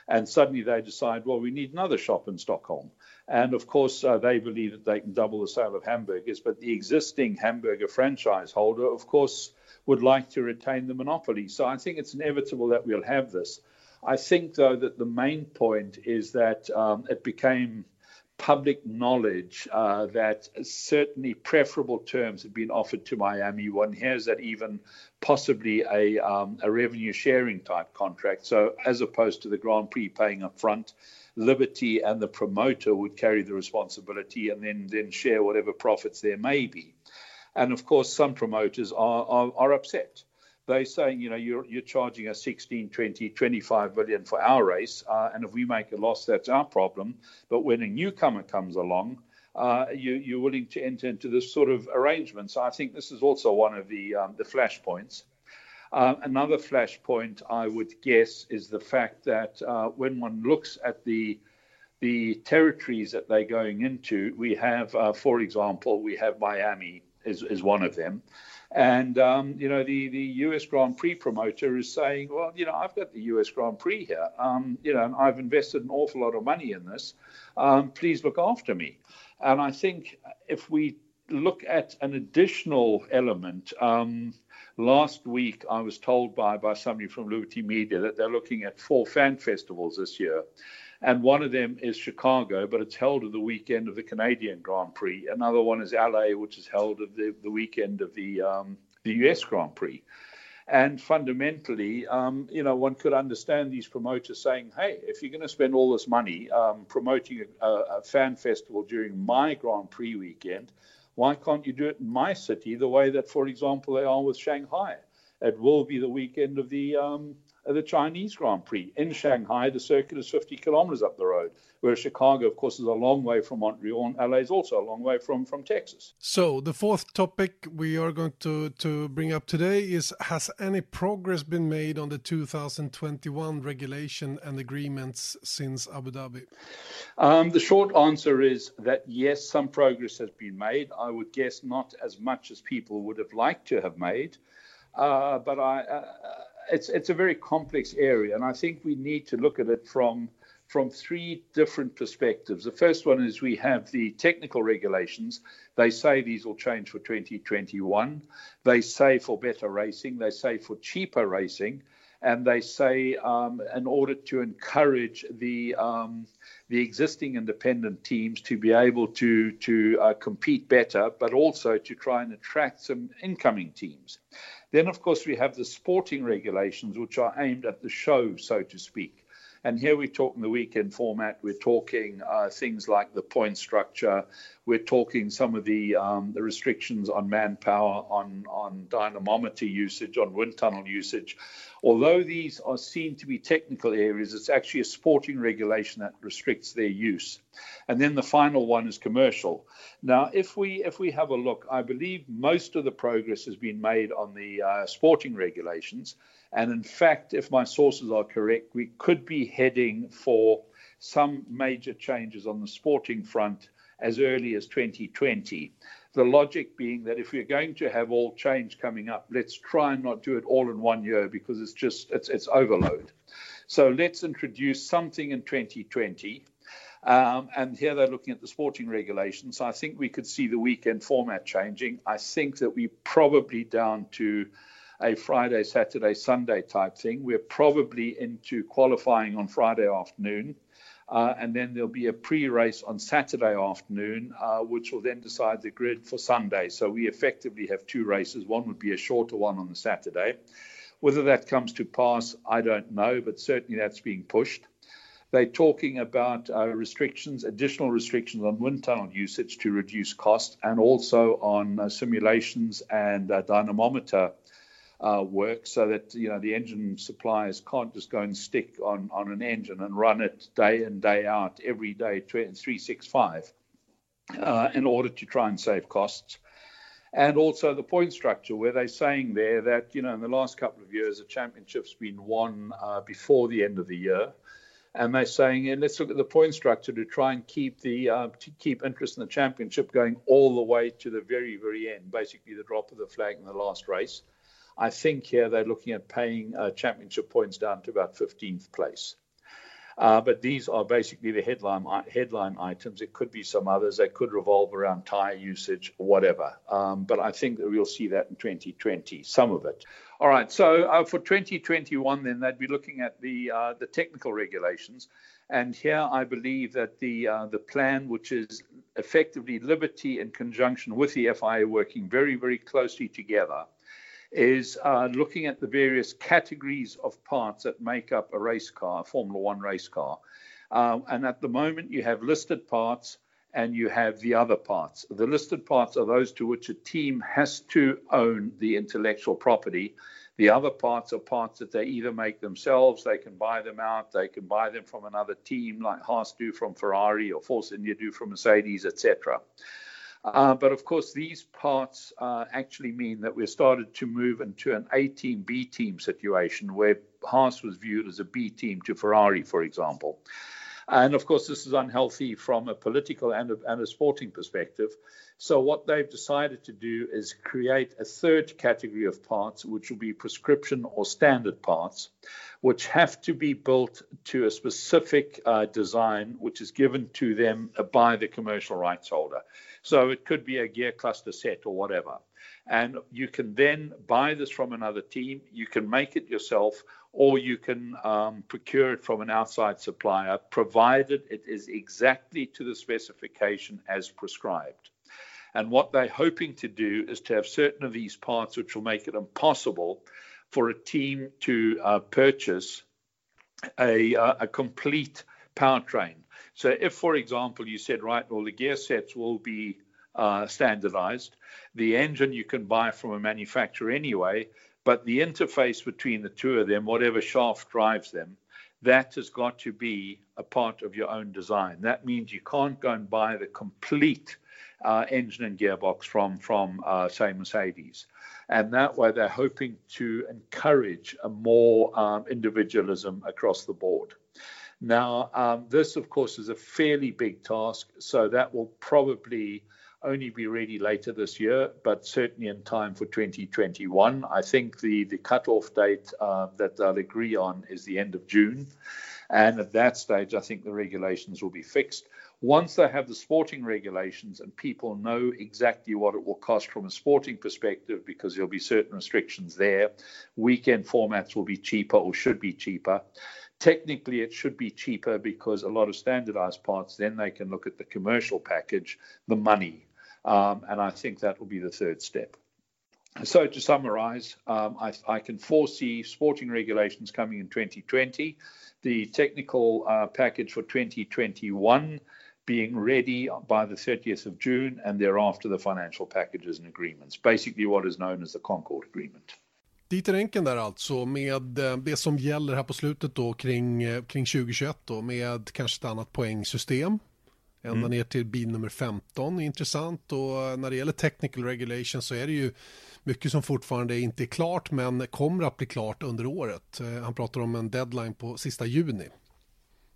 and suddenly they decide, well, we need another shop in Stockholm. And of course, uh, they believe that they can double the sale of hamburgers, but the existing hamburger franchise holder, of course, would like to retain the monopoly. So I think it's inevitable that we'll have this. I think, though, that the main point is that um, it became public knowledge uh, that certainly preferable terms have been offered to Miami. One hears that even possibly a, um, a revenue sharing type contract. So, as opposed to the Grand Prix paying up front, Liberty and the promoter would carry the responsibility and then, then share whatever profits there may be. And of course, some promoters are, are, are upset they're saying, you know, you're, you're charging us 16, 20, 25 million for our race, uh, and if we make a loss, that's our problem. But when a newcomer comes along, uh, you, are willing to enter into this sort of arrangement. So I think this is also one of the um, the flashpoints. Uh, another flashpoint, I would guess, is the fact that uh, when one looks at the the territories that they're going into, we have, uh, for example, we have Miami is, is one of them. And um, you know, the the US Grand Prix promoter is saying, well, you know, I've got the US Grand Prix here. Um, you know, and I've invested an awful lot of money in this. Um, please look after me. And I think if we look at an additional element, um, last week I was told by by somebody from Liberty Media that they're looking at four fan festivals this year and one of them is Chicago, but it's held at the weekend of the Canadian Grand Prix. Another one is LA, which is held at the, the weekend of the um, the US Grand Prix. And fundamentally, um, you know, one could understand these promoters saying, "Hey, if you're going to spend all this money um, promoting a, a, fan festival during my Grand Prix weekend, why can't you do it in my city the way that, for example, they are with Shanghai? It will be the weekend of the um, the Chinese Grand Prix. In Shanghai, the circuit is 50 kilometers up the road, whereas Chicago, of course, is a long way from Montreal, and LA is also a long way from, from Texas. So, the fourth topic we are going to, to bring up today is Has any progress been made on the 2021 regulation and agreements since Abu Dhabi? Um, the short answer is that yes, some progress has been made. I would guess not as much as people would have liked to have made. Uh, but I, uh, it's it's a very complex area, and I think we need to look at it from from three different perspectives. The first one is we have the technical regulations. They say these will change for 2021. They say for better racing. They say for cheaper racing, and they say um, in order to encourage the um, the existing independent teams to be able to to uh, compete better, but also to try and attract some incoming teams. Then, of course, we have the sporting regulations, which are aimed at the show, so to speak. And here we're talking the weekend format. We're talking uh, things like the point structure. We're talking some of the um, the restrictions on manpower, on on dynamometer usage, on wind tunnel usage. Although these are seen to be technical areas, it's actually a sporting regulation that restricts their use. And then the final one is commercial. Now, if we if we have a look, I believe most of the progress has been made on the uh, sporting regulations. And in fact, if my sources are correct, we could be heading for some major changes on the sporting front as early as 2020. The logic being that if we're going to have all change coming up, let's try and not do it all in one year because it's just it's, it's overload. So let's introduce something in 2020. Um, and here they're looking at the sporting regulations. So I think we could see the weekend format changing. I think that we're probably down to a Friday, Saturday, Sunday type thing. We're probably into qualifying on Friday afternoon. Uh, and then there'll be a pre-race on Saturday afternoon, uh, which will then decide the grid for Sunday. So we effectively have two races. One would be a shorter one on the Saturday. Whether that comes to pass, I don't know, but certainly that's being pushed. They're talking about uh, restrictions, additional restrictions on wind tunnel usage to reduce cost, and also on uh, simulations and uh, dynamometer uh, work, so that you know the engine suppliers can't just go and stick on on an engine and run it day in day out every day, three six five, uh, in order to try and save costs and also the point structure, where they're saying there that you know in the last couple of years the championship's been won uh, before the end of the year, and they're saying, yeah, let's look at the point structure to try and keep the uh, to keep interest in the championship going all the way to the very very end, basically the drop of the flag in the last race. I think here they're looking at paying uh, championship points down to about 15th place. Uh, but these are basically the headline headline items. It could be some others. They could revolve around tire usage, whatever. Um, but I think that we'll see that in 2020, some of it. All right. So uh, for 2021, then they'd be looking at the uh, the technical regulations, and here I believe that the uh, the plan, which is effectively Liberty in conjunction with the FIA, working very very closely together is uh, looking at the various categories of parts that make up a race car, a Formula One race car. Um, and at the moment, you have listed parts and you have the other parts. The listed parts are those to which a team has to own the intellectual property. The other parts are parts that they either make themselves, they can buy them out, they can buy them from another team like Haas do from Ferrari or Force India do from Mercedes, etc. Uh, but of course, these parts uh, actually mean that we've started to move into an A team, B team situation where Haas was viewed as a B team to Ferrari, for example. And of course, this is unhealthy from a political and a, and a sporting perspective. So, what they've decided to do is create a third category of parts, which will be prescription or standard parts, which have to be built to a specific uh, design, which is given to them by the commercial rights holder. So it could be a gear cluster set or whatever. And you can then buy this from another team. You can make it yourself, or you can um, procure it from an outside supplier, provided it is exactly to the specification as prescribed. And what they're hoping to do is to have certain of these parts which will make it impossible for a team to uh, purchase a, uh, a complete powertrain. So, if, for example, you said, right, well, the gear sets will be uh, standardized, the engine you can buy from a manufacturer anyway, but the interface between the two of them, whatever shaft drives them, that has got to be a part of your own design. That means you can't go and buy the complete uh, engine and gearbox from from uh, say Mercedes, and that way they're hoping to encourage a more um, individualism across the board. Now, um, this of course is a fairly big task, so that will probably only be ready later this year, but certainly in time for 2021. I think the the cutoff date uh, that they'll agree on is the end of June. And at that stage, I think the regulations will be fixed. Once they have the sporting regulations and people know exactly what it will cost from a sporting perspective, because there'll be certain restrictions there, weekend formats will be cheaper or should be cheaper. Technically, it should be cheaper because a lot of standardized parts, then they can look at the commercial package, the money. Um, and I think that will be the third step. So, to summarize, um, I, I, can foresee sporting regulations coming in 2020, the technical uh, package for 2021 being ready by the 30th of June, and thereafter the financial packages and agreements, basically what is known as the Concord Agreement. Dieter Enken där alltså med eh, det som gäller här på slutet då kring, eh, kring 2021 då med kanske ett annat poängsystem. Ända mm. ner till bil nummer 15, intressant och när det gäller technical regulation så är det ju mycket som fortfarande inte är klart men kommer att bli klart under året. Eh, han pratar om en deadline på sista juni.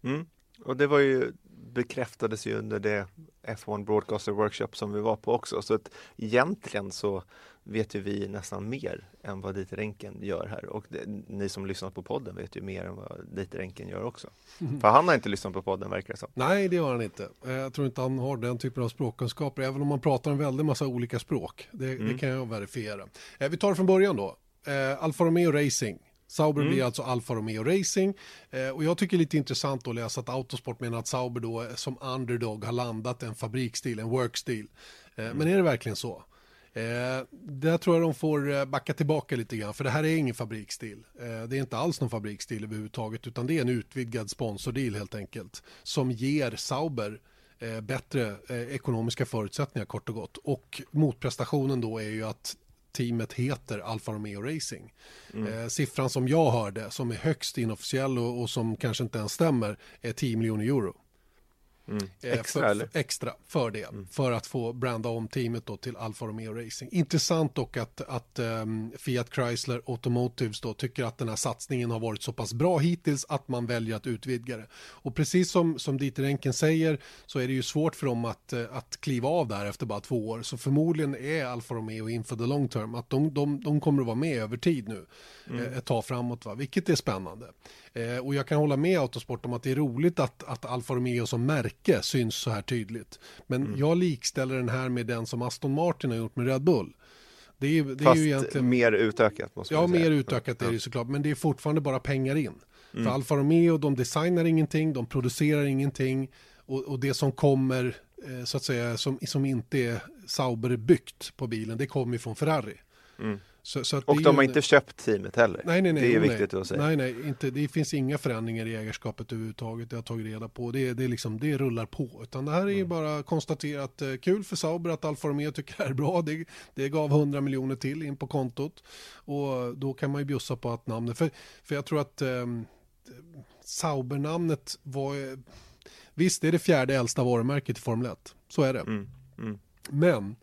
Mm. Och det var ju bekräftades ju under det F1 Broadcaster Workshop som vi var på också. Så att egentligen så vet ju vi nästan mer än vad Dieter Enken gör här och det, ni som lyssnat på podden vet ju mer än vad Dieter Enken gör också. Mm. För han har inte lyssnat på podden verkar det som. Nej, det har han inte. Eh, jag tror inte han har den typen av språkkunskaper, även om man pratar en väldig massa olika språk. Det, mm. det kan jag verifiera. Eh, vi tar det från början då. Eh, Alfa Romeo Racing Sauber mm. blir alltså Alfa Romeo Racing eh, och jag tycker det är lite intressant att läsa att Autosport menar att Sauber då som underdog har landat en fabriksstil, en workstil. Eh, mm. Men är det verkligen så? Eh, där tror jag de får eh, backa tillbaka lite grann, för det här är ingen fabriksstil. Eh, det är inte alls någon fabriksstil överhuvudtaget, utan det är en utvidgad sponsordeal helt enkelt, som ger Sauber eh, bättre eh, ekonomiska förutsättningar kort och gott. Och motprestationen då är ju att teamet heter Alfa Romeo Racing. Mm. Eh, siffran som jag hörde, som är högst inofficiell och, och som kanske inte ens stämmer, är 10 miljoner euro. Mm. Eh, Extra, för, för, extra för det, mm. för att få branda om teamet då till Alfa Romeo Racing. Intressant dock att, att um, Fiat Chrysler Automotives då tycker att den här satsningen har varit så pass bra hittills att man väljer att utvidga det. Och precis som, som Dieter Enken säger så är det ju svårt för dem att, eh, att kliva av där efter bara två år. Så förmodligen är Alfa Romeo inför the long term, att de, de, de kommer att vara med över tid nu mm. Eh, ett tag framåt, va? vilket är spännande. Eh, och jag kan hålla med Autosport om att det är roligt att, att Alfa Romeo som märke syns så här tydligt. Men mm. jag likställer den här med den som Aston Martin har gjort med Red Bull. Det är, det Fast är ju egentligen... mer utökat måste man ja, säga. Ja, mer utökat är det såklart, men det är fortfarande bara pengar in. Mm. För Alfa Romeo, de designar ingenting, de producerar ingenting och, och det som kommer, eh, så att säga, som, som inte är Sauber-byggt på bilen, det kommer från Ferrari. Mm. Så, så och de har en... inte köpt teamet heller. Nej, nej, nej. Det är nej, viktigt att säga. Nej, nej, inte, det finns inga förändringar i ägarskapet överhuvudtaget. Det har tagit reda på. Det, det, liksom, det rullar på. Utan det här är mm. bara konstaterat eh, kul för Sauber att Alfa Romeo tycker det är bra. Det, det gav 100 miljoner till in på kontot. Och då kan man ju bjussa på att namnet, för, för jag tror att eh, Sauber-namnet var, visst det är det fjärde äldsta varumärket i Formel 1. Så är det. Mm. Mm. Men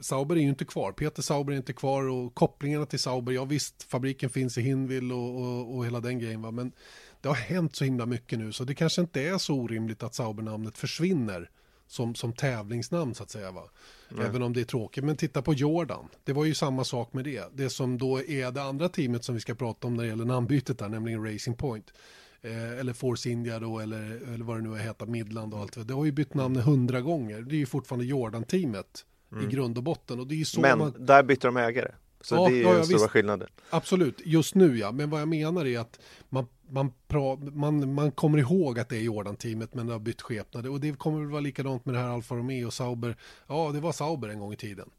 Sauber är ju inte kvar, Peter Sauber är inte kvar och kopplingarna till Sauber, ja visst, fabriken finns i Hinwil och, och, och hela den grejen va, men det har hänt så himla mycket nu så det kanske inte är så orimligt att Sauber-namnet försvinner som, som tävlingsnamn så att säga va. Även om det är tråkigt. Men titta på Jordan. Det var ju samma sak med det. Det som då är det andra teamet som vi ska prata om när det gäller namnbytet där, nämligen Racing Point. Eh, eller Force India då, eller, eller vad det nu heter, Midland och allt. Det har ju bytt namn hundra gånger. Det är ju fortfarande Jordan-teamet mm. i grund och botten. Och det är så Men man... där bytte de ägare. Så ja, det är ju ja, den stora visst. skillnaden. Absolut, just nu ja. Men vad jag menar är att man, man, pra, man, man kommer ihåg att det är Jordan-teamet men det har bytt skepnad. Och det kommer väl vara likadant med det här Alfa Romeo och Sauber. Ja, det var Sauber en gång i tiden.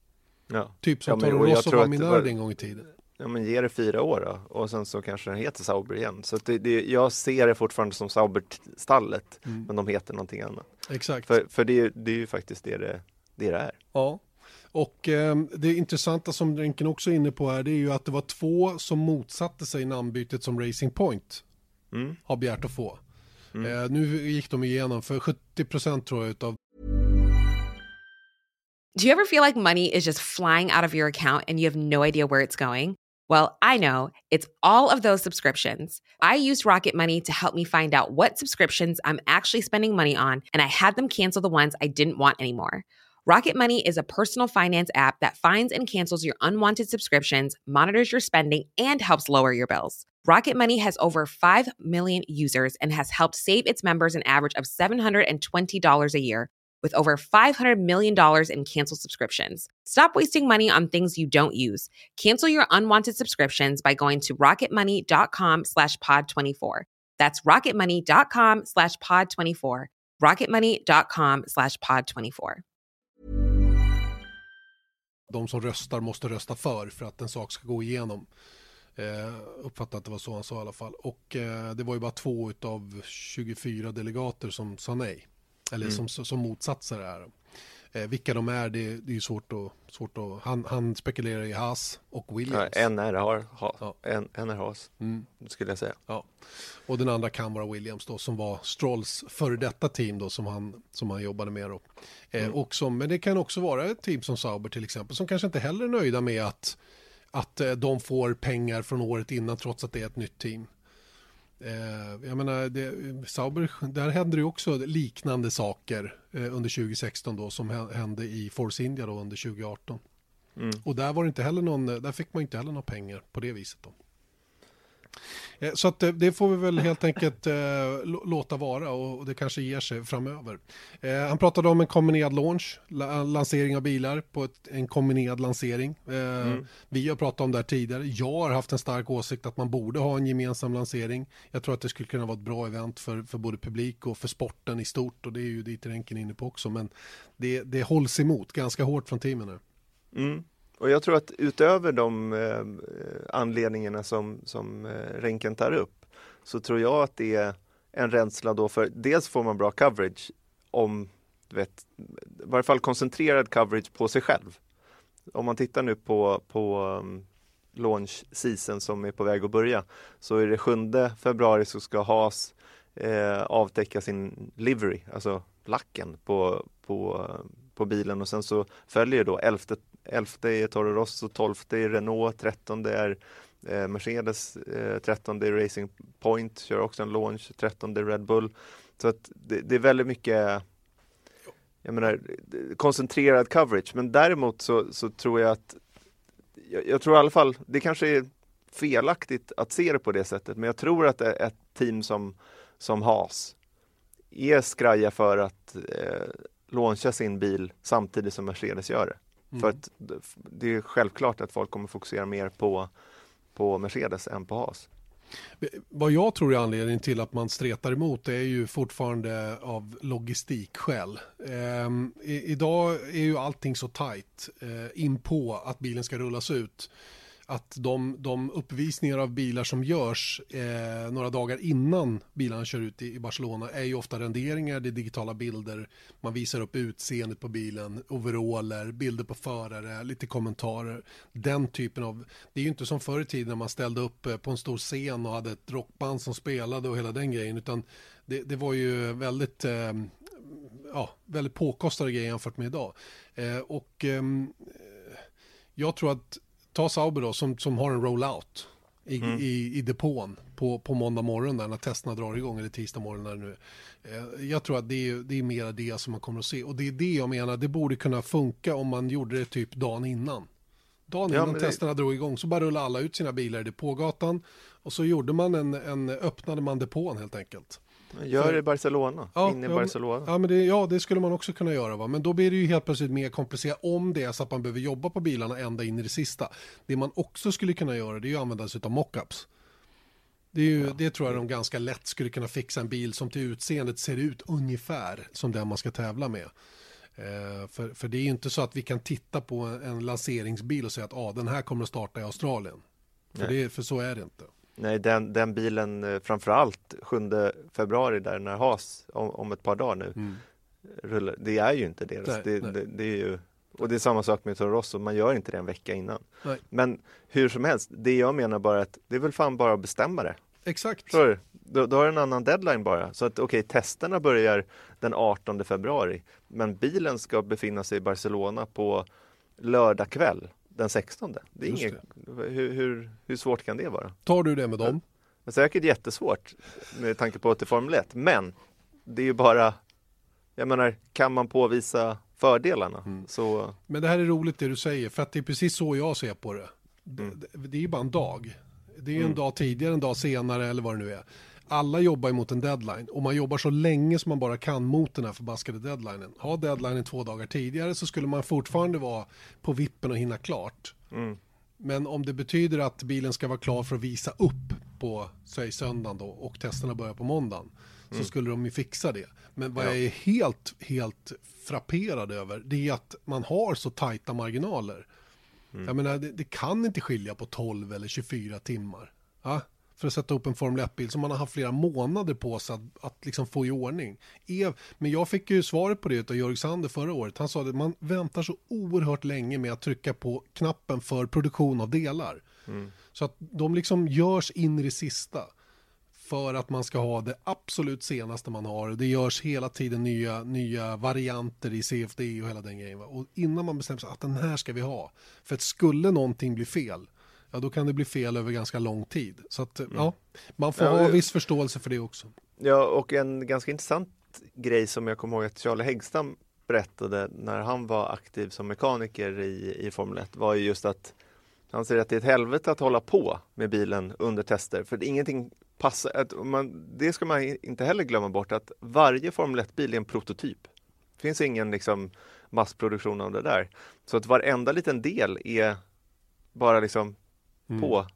Ja. Typ som ja, Toro Rosso var Minardi en gång i tiden. Ja men ge det fyra år då och sen så kanske den heter Sauber igen. Så det, det, jag ser det fortfarande som Sauber-stallet mm. men de heter någonting annat. Exakt. För, för det, det är ju faktiskt det det, det, det är. Ja. Och eh, det intressanta som Drenken också är inne på här det är ju att det var två som motsatte sig namnbytet som Racing Point mm. har begärt att få. Mm. Eh, nu gick de igenom för 70% tror jag utav Do you ever feel like money is just flying out of your account and you have no idea where it's going? Well, I know it's all of those subscriptions. I used Rocket Money to help me find out what subscriptions I'm actually spending money on, and I had them cancel the ones I didn't want anymore. Rocket Money is a personal finance app that finds and cancels your unwanted subscriptions, monitors your spending, and helps lower your bills. Rocket Money has over 5 million users and has helped save its members an average of $720 a year with over $500 million in canceled subscriptions. Stop wasting money on things you don't use. Cancel your unwanted subscriptions by going to rocketmoney.com slash pod24. That's rocketmoney.com slash pod24. rocketmoney.com slash pod24. De som röstar måste rösta för för att en sak ska gå igenom. Eh, uppfattar att det var så han sa i alla fall. Och eh, det var ju bara två av 24 delegater som sa nej. Eller mm. som, som motsatte sig det här. Eh, vilka de är, det, det är svårt att, svårt att han, han spekulerar i Haas och Williams. Ja, en är, har, ha, ja. en, är Haas, mm. skulle jag säga. Ja. Och den andra kan vara Williams då, som var Strolls före detta team då, som han, som han jobbade med då. Eh, mm. och som, men det kan också vara ett team som Sauber till exempel, som kanske inte heller är nöjda med att, att eh, de får pengar från året innan trots att det är ett nytt team. Eh, jag menar, det, Sauber, där händer det också liknande saker eh, under 2016 då som hände i Force India då under 2018. Mm. Och där var det inte heller någon, där fick man inte heller några pengar på det viset då. Eh, så att det får vi väl helt enkelt eh, låta vara och det kanske ger sig framöver. Eh, han pratade om en kombinerad launch, lansering av bilar på ett, en kombinerad lansering. Mm. Vi har pratat om det här tidigare. Jag har haft en stark åsikt att man borde ha en gemensam lansering. Jag tror att det skulle kunna vara ett bra event för, för både publik och för sporten i stort och det är ju dit Renken inne på också. Men det, det hålls emot ganska hårt från teamen. Mm. Och jag tror att utöver de eh, anledningarna som, som eh, Renken tar upp så tror jag att det är en rädsla då för dels får man bra coverage om, du vet, i varje fall koncentrerad coverage på sig själv. Om man tittar nu på, på um, launch season som är på väg att börja så är det 7 februari så ska Haas eh, avtäcka sin livery, alltså lacken på, på, på bilen och sen så följer då 11, 11 är Toro Rosso, 12 är Renault, 13 är eh, Mercedes, eh, 13 är Racing Point, kör också en launch, 13 är Red Bull. Så att det, det är väldigt mycket jag menar, koncentrerad coverage, men däremot så, så tror jag att jag, jag, tror i alla fall, det kanske är felaktigt att se det på det sättet, men jag tror att ett team som, som Haas är skraja för att eh, launcha sin bil samtidigt som Mercedes gör det. Mm. För att det är självklart att folk kommer fokusera mer på, på Mercedes än på Haas. Eh, vad jag tror är anledningen till att man stretar emot det är ju fortfarande av logistikskäl. Eh, idag är ju allting så tajt eh, in på att bilen ska rullas ut att de, de uppvisningar av bilar som görs eh, några dagar innan bilarna kör ut i, i, Barcelona är ju ofta renderingar, det är digitala bilder, man visar upp utseendet på bilen, overaller, bilder på förare, lite kommentarer. Den typen av, det är ju inte som förr i tiden när man ställde upp eh, på en stor scen och hade ett rockband som spelade och hela den grejen, utan det, det var ju väldigt eh, ja, väldigt påkostade grejer jämfört med idag. Eh, och eh, jag tror att ta Sauber då som, som har en rollout i, mm. i, i depån på, på måndag morgon där när testerna drar igång eller tisdag morgon när nu. Eh, jag tror att det är, det är mer det som man kommer att se och det är det jag menar, det borde kunna funka om man gjorde det typ dagen innan. Dagen ja, innan testerna det... drog igång så bara rullade alla ut sina bilar i depågatan och så gjorde man en, en öppnade man depån helt enkelt. Gör det i Barcelona, ja, in i ja, Barcelona. Ja, men det, ja, det skulle man också kunna göra. Va? Men då blir det ju helt plötsligt mer komplicerat om det är så att man behöver jobba på bilarna ända in i det sista. Det man också skulle kunna göra det är ju att använda sig av mockups. Det, är ju, ja. det tror jag de ganska lätt skulle kunna fixa en bil som till utseendet ser ut ungefär som den man ska tävla med. Eh, för, för det är ju inte så att vi kan titta på en, en lanseringsbil och säga att ah, den här kommer att starta i Australien. För, det, för så är det inte. Nej, den, den bilen eh, framförallt 7 februari där när Haas om, om ett par dagar nu mm. rullar, det är ju inte deras. Nej, det, nej. Det, det, är ju, och det är samma sak med Toro Rosso, man gör inte det en vecka innan. Nej. Men hur som helst, det jag menar bara att det är väl fan bara att bestämma det. Exakt. För, då, då har du en annan deadline bara. Så att okej, okay, testerna börjar den 18 februari, men bilen ska befinna sig i Barcelona på lördag kväll den 16. Det är inget, hur, hur, hur, svårt kan det vara? Tar du det med dem? Ja, säkert jättesvårt med tanke på att det är Formel 1. Men det är ju bara, jag menar, kan man påvisa fördelarna mm. så... Men det här är roligt det du säger, för att det är precis så jag ser på det. Mm. Det, det är ju bara en dag. Det är en mm. dag tidigare, en dag senare eller vad det nu är alla jobbar mot en deadline och man jobbar så länge som man bara kan mot den här förbaskade deadlinen. Ha deadlinen två dagar tidigare så skulle man fortfarande vara på vippen och hinna klart. Mm. Men om det betyder att bilen ska vara klar för att visa upp på, säg söndagen då och testerna börjar på måndagen mm. så skulle de ju fixa det. Men vad ja. jag är helt, helt frapperad över det är att man har så tajta marginaler. Mm. Jag menar, det, det, kan inte skilja på 12 eller 24 timmar. Ja? För att sätta upp en Formel 1-bil som man har haft flera månader på sig att, att liksom få i ordning. Ev, men jag fick ju svaret på det av Jörg Sander förra året. Han sa att man väntar så oerhört länge med att trycka på knappen för produktion av delar. Mm. Så att de liksom görs in i det sista för att man ska ha det absolut senaste man har. Det görs hela tiden nya, nya varianter i CFD och hela den grejen. Och innan man bestämmer sig att den här ska vi ha. För att skulle någonting bli fel ja då kan det bli fel över ganska lång tid. Så att mm. ja, man får ja, ha viss förståelse för det också. Ja, och en ganska intressant grej som jag kommer ihåg att Charlie Häggstam berättade när han var aktiv som mekaniker i, i Formel 1 var ju just att han säger att det är ett helvete att hålla på med bilen under tester för ingenting passar. Att man, det ska man inte heller glömma bort att varje Formel 1-bil är en prototyp. Det finns ingen liksom, massproduktion av det där. Så att varenda liten del är bara liksom mm. på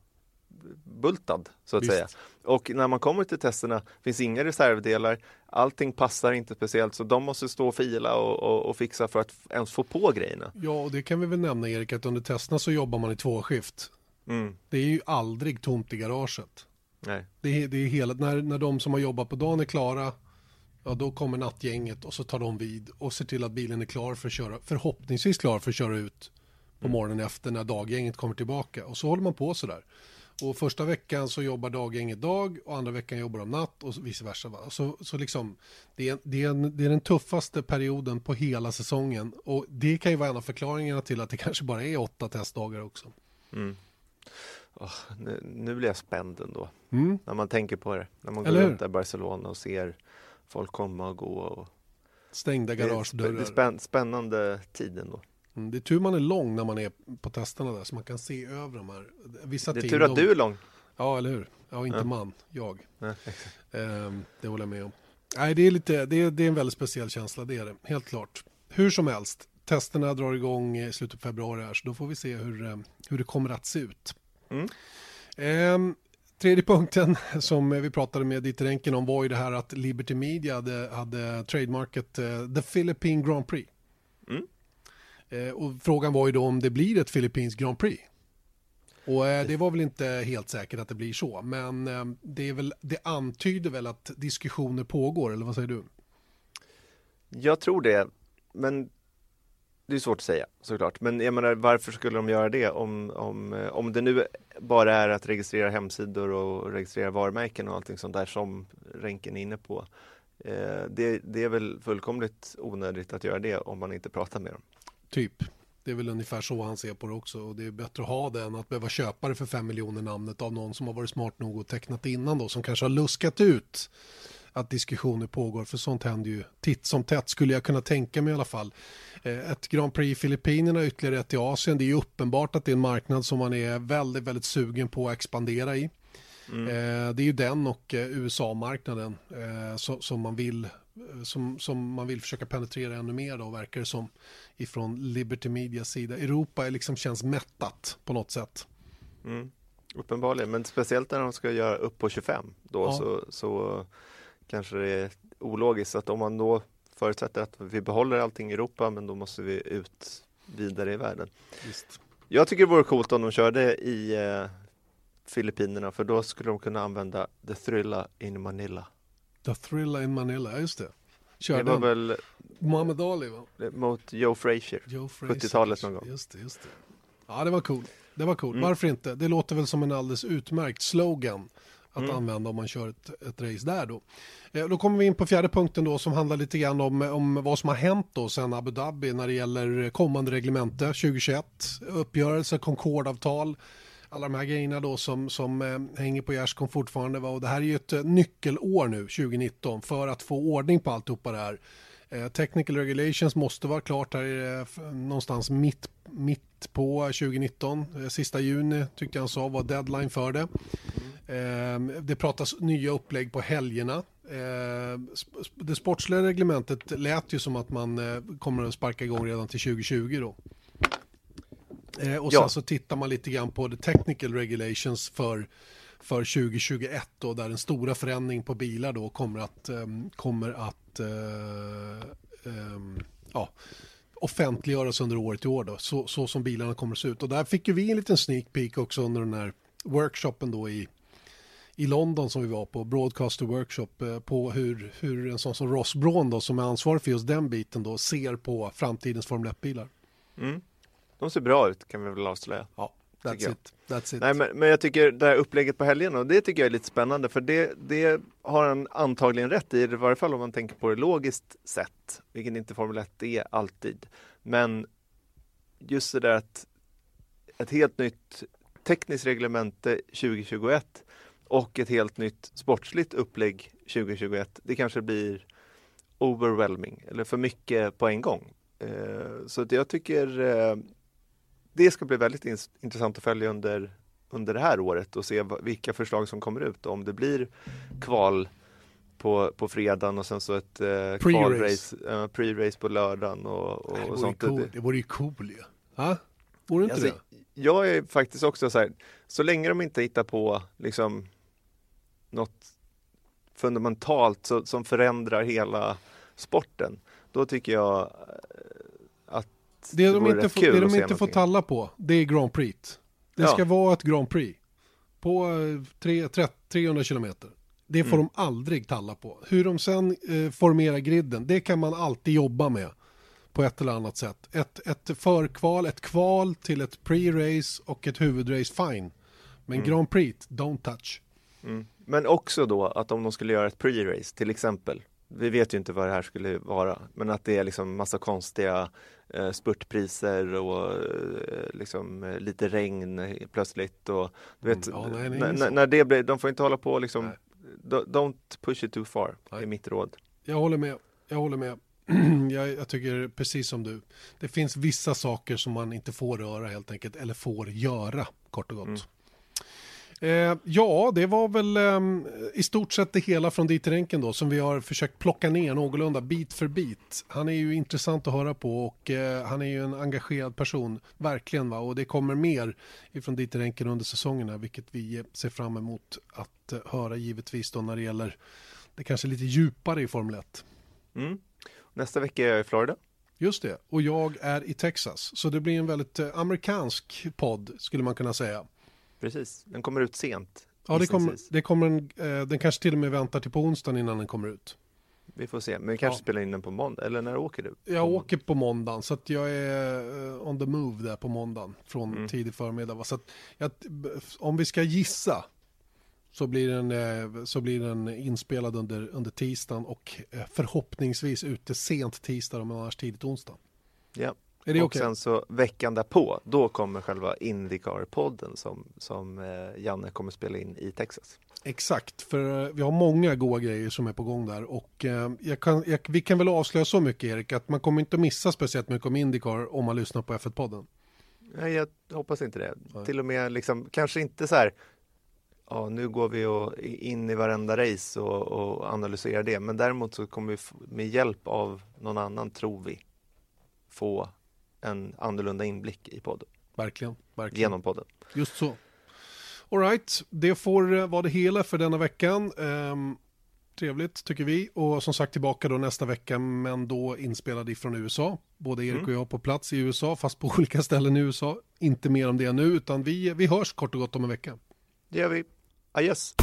bultad så att Visst. säga. Och när man kommer till testerna finns inga reservdelar, allting passar inte speciellt så de måste stå och fila och, och, och fixa för att ens få på grejerna. Ja, och det kan vi väl nämna Erik, att under testerna så jobbar man i tvåskift. Mm. Det är ju aldrig tomt i garaget. Nej. Det är, det är hela, när, när de som har jobbat på dagen är klara, ja då kommer nattgänget och så tar de vid och ser till att bilen är klar för att köra, förhoppningsvis klar för att köra ut på morgonen efter när daggänget kommer tillbaka. Och så håller man på sådär. Och första veckan så jobbar daggänget dag och andra veckan jobbar de natt och vice versa. Så, så liksom, det är, det, är en, det är den tuffaste perioden på hela säsongen. Och det kan ju vara en av förklaringarna till att det kanske bara är åtta testdagar också. Åh, nu, nu blir jag spänd ändå. Mm. När man tänker på det. När man går Eller runt där i Barcelona och ser folk komma och gå. Och Stängda garagedörrar. det är spänn, spännande tid ändå. Mm, Det är tur man är lång när man är på testerna där så man kan se över de här. Vissa Det är team, tur att de... du är lång. Ja, eller hur? Ja, inte Ja. man, jag. Exakt. Ehm, det håller jag med om. Nej, det är, lite, det, är, det är en väldigt speciell känsla, det är det. Helt klart. Hur som helst, testerna drar igång i slutet på februari här, så då får vi se hur, eh, hur det kommer att se ut. Mm. Ehm, tredje punkten som vi pratade med Dieter Enken om var ju det här att Liberty Media hade, hade trademarket eh, The Philippine Grand Prix. Eh, och frågan var ju då om det blir ett Philippines Grand Prix. Och eh, det var väl inte helt säkert att det blir så, men eh, det, är väl, det antyder väl att diskussioner pågår, eller vad säger du? Jag tror det, men det är svårt att säga såklart. Men jag menar, varför skulle de göra det om, om, om det nu bara är att registrera hemsidor och registrera varumärken och allting sånt där som Renken är inne på. Eh, det, det är väl fullkomligt onödigt att göra det om man inte pratar med dem. Typ. Det är väl ungefär så han ser på det också. Och det är bättre att ha det än att behöva köpa det för fem miljoner namnet av någon som har varit smart nog och tecknat innan då. Som kanske har luskat ut att diskussioner pågår. För sånt händer ju titt som tätt skulle jag kunna tänka mig i alla fall. Eh, Ett Grand Prix i Filippinerna, ytterligare ett i Asien. Det är ju uppenbart att det är en marknad som man är väldigt, väldigt sugen på att expandera i. Eh, Det är ju den och eh, USA-marknaden som man vill som, som man vill försöka penetrera ännu mer då verkar det som ifrån Liberty Medias sida. Europa är liksom känns mättat på något sätt. Mm. Uppenbarligen, men speciellt när de ska göra upp på 25 då Ja. så, så kanske det är ologiskt att om man då förutsätter att vi behåller allting i Europa men då måste vi ut vidare i världen. Visst. Jag tycker det vore coolt om de körde i eh, Filippinerna för då skulle de kunna använda The Thrilla in Manila. The Thrilla in Manila, just det. Det Körde var väl Muhammad Ali va? mot Joe Frazier. Joe Frazier. 70-talet någon gång. Just det, just det. Ja, det var cool. Det var cool. Mm. Varför inte? Det låter väl som en alldeles utmärkt slogan att Mm. använda om man kör ett, ett race där då. Eh, Då kommer vi in på fjärde punkten då som handlar lite grann om, om vad som har hänt då sen Abu Dhabi när det gäller kommande reglemente 2021, uppgörelse, Concordavtal, alla de här grejerna då som, som eh, hänger på gärdsgården fortfarande. Va? Och det här är ju ett eh, nyckelår nu, 2019, för att få ordning på alltihopa det här. Eh, technical regulations måste vara klart här eh, någonstans mitt, mitt på 2019. Eh, sista juni tyckte jag han sa var deadline för det. Eh, det pratas nya upplägg på helgerna. Eh, det sportsliga reglementet lät ju som att man eh, kommer att sparka igång redan till 2020 då. Eh, och Ja. sen så tittar man lite grann på the technical regulations för, för 2021 då, där en stora förändring på bilar då kommer att, ehm, kommer att eh, ehm, ja, offentliggöras under året i år då, så, så som bilarna kommer att se ut. Och där fick ju vi en liten sneak peek också under den här workshopen då i, i London som vi var på, Broadcaster Workshop, eh, på hur, hur en sån som Ross Braun då, som är ansvarig för just den biten då, ser på framtidens Formel 1-bilar. Mm. De ser bra ut kan vi väl avslöja. Ja, that's it. That's it. Nej, men, men jag tycker det här upplägget på helgen och det tycker jag är lite spännande för det, det har han antagligen rätt i, i varje fall om man tänker på det logiskt sett, vilket inte Formel 1 är alltid. Men just det där att ett helt nytt tekniskt reglemente 2021 och ett helt nytt sportsligt upplägg 2021, det kanske blir overwhelming eller för mycket på en gång. Eh, Så jag tycker eh, det ska bli väldigt ins- intressant att följa under, under det här året och se vilka förslag som kommer ut. Om det blir kval på, på fredagen och sen så ett eh, Pre-race. eh, pre-race på lördagen och, och, det, och sånt. cool. Det, det vore ju cool ju. Ja? Vore inte Alltså, det? jag är faktiskt också så här, så länge de inte hittar på liksom något fundamentalt så, som förändrar hela sporten, då tycker jag eh, att Det de inte, rätt får, kul det de inte får talla på, det är Grand Prix. Det Ja. ska vara ett Grand Prix. På eh, tre- tre- 300 kilometer. Det får Mm. de aldrig talla på. Hur de sen eh, formerar griden, det kan man alltid jobba med. På ett eller annat sätt. Ett, ett förkval, ett kval till ett pre-race och ett huvudrace, fine. Men Mm. Grand Prix, don't touch. Mm. Men också då att om de skulle göra ett pre-race till exempel. Vi vet ju inte vad det här skulle vara, men att det är liksom massa konstiga eh, spurtpriser och eh, liksom eh, lite regn plötsligt och du vet, Mm, nej, nej, när, när, när det blir, de får inte hålla på liksom, don't push it too far, Nej. är mitt råd. Jag håller med. Jag håller med. jag, jag tycker precis som du. Det finns vissa saker som man inte får röra helt enkelt. Eller får göra, kort och gott. Mm. Eh, ja, det var väl ehm, i stort sett det hela från dit ränken då som vi har försökt plocka ner någorlunda bit för bit. Han är ju intressant att höra på och eh, han är ju en engagerad person, verkligen va. Och det kommer mer ifrån dit ränken under säsongerna, vilket vi eh, ser fram emot att eh, höra givetvis då när det gäller det kanske lite djupare i Formel 1. Mm. Nästa vecka är jag i Florida. Just det, och jag är i Texas. Så det blir en väldigt eh, amerikansk podd skulle man kunna säga. Precis, den kommer ut sent. Ja, det kommer, det kommer en, eh, den kanske till och med väntar till på onsdagen innan den kommer ut. Vi får se, men vi kanske Ja. spelar in den på måndag, eller när åker du? Jag åker på måndagen så att jag är eh, on the move där på måndagen från Mm. tidig förmiddag. Så att jag, om vi ska gissa så blir den, eh, så blir den inspelad under, under tisdagen och eh, förhoppningsvis ute sent tisdag men annars tidigt onsdag. Ja. Är det och okej? sen så veckan därpå, då kommer själva Indycar-podden som, som eh, Janne kommer spela in i Texas. Exakt, för eh, vi har många goda grejer som är på gång där och eh, jag kan, jag, vi kan väl avslöja så mycket Erik att man kommer inte att missa speciellt mycket om Indycar om man lyssnar på F1-podden. Nej, jag hoppas inte det. Nej. Till och med liksom, kanske inte så här, ja nu går vi och, in i varenda race och, och analyserar det, men däremot så kommer vi med hjälp av någon annan, tror vi, få en annorlunda inblick i podden, Verkligen, verkligen. genom podden. Just så. Alright, det får eh, vara det hela för denna veckan. Ehm, trevligt tycker vi och som sagt tillbaka då nästa vecka men då inspelad ifrån USA. Både Erik Mm. och jag på plats i USA fast på olika ställen i USA. Inte mer om det nu utan vi, vi hörs kort och gott om en vecka. Det gör vi. Adjöss!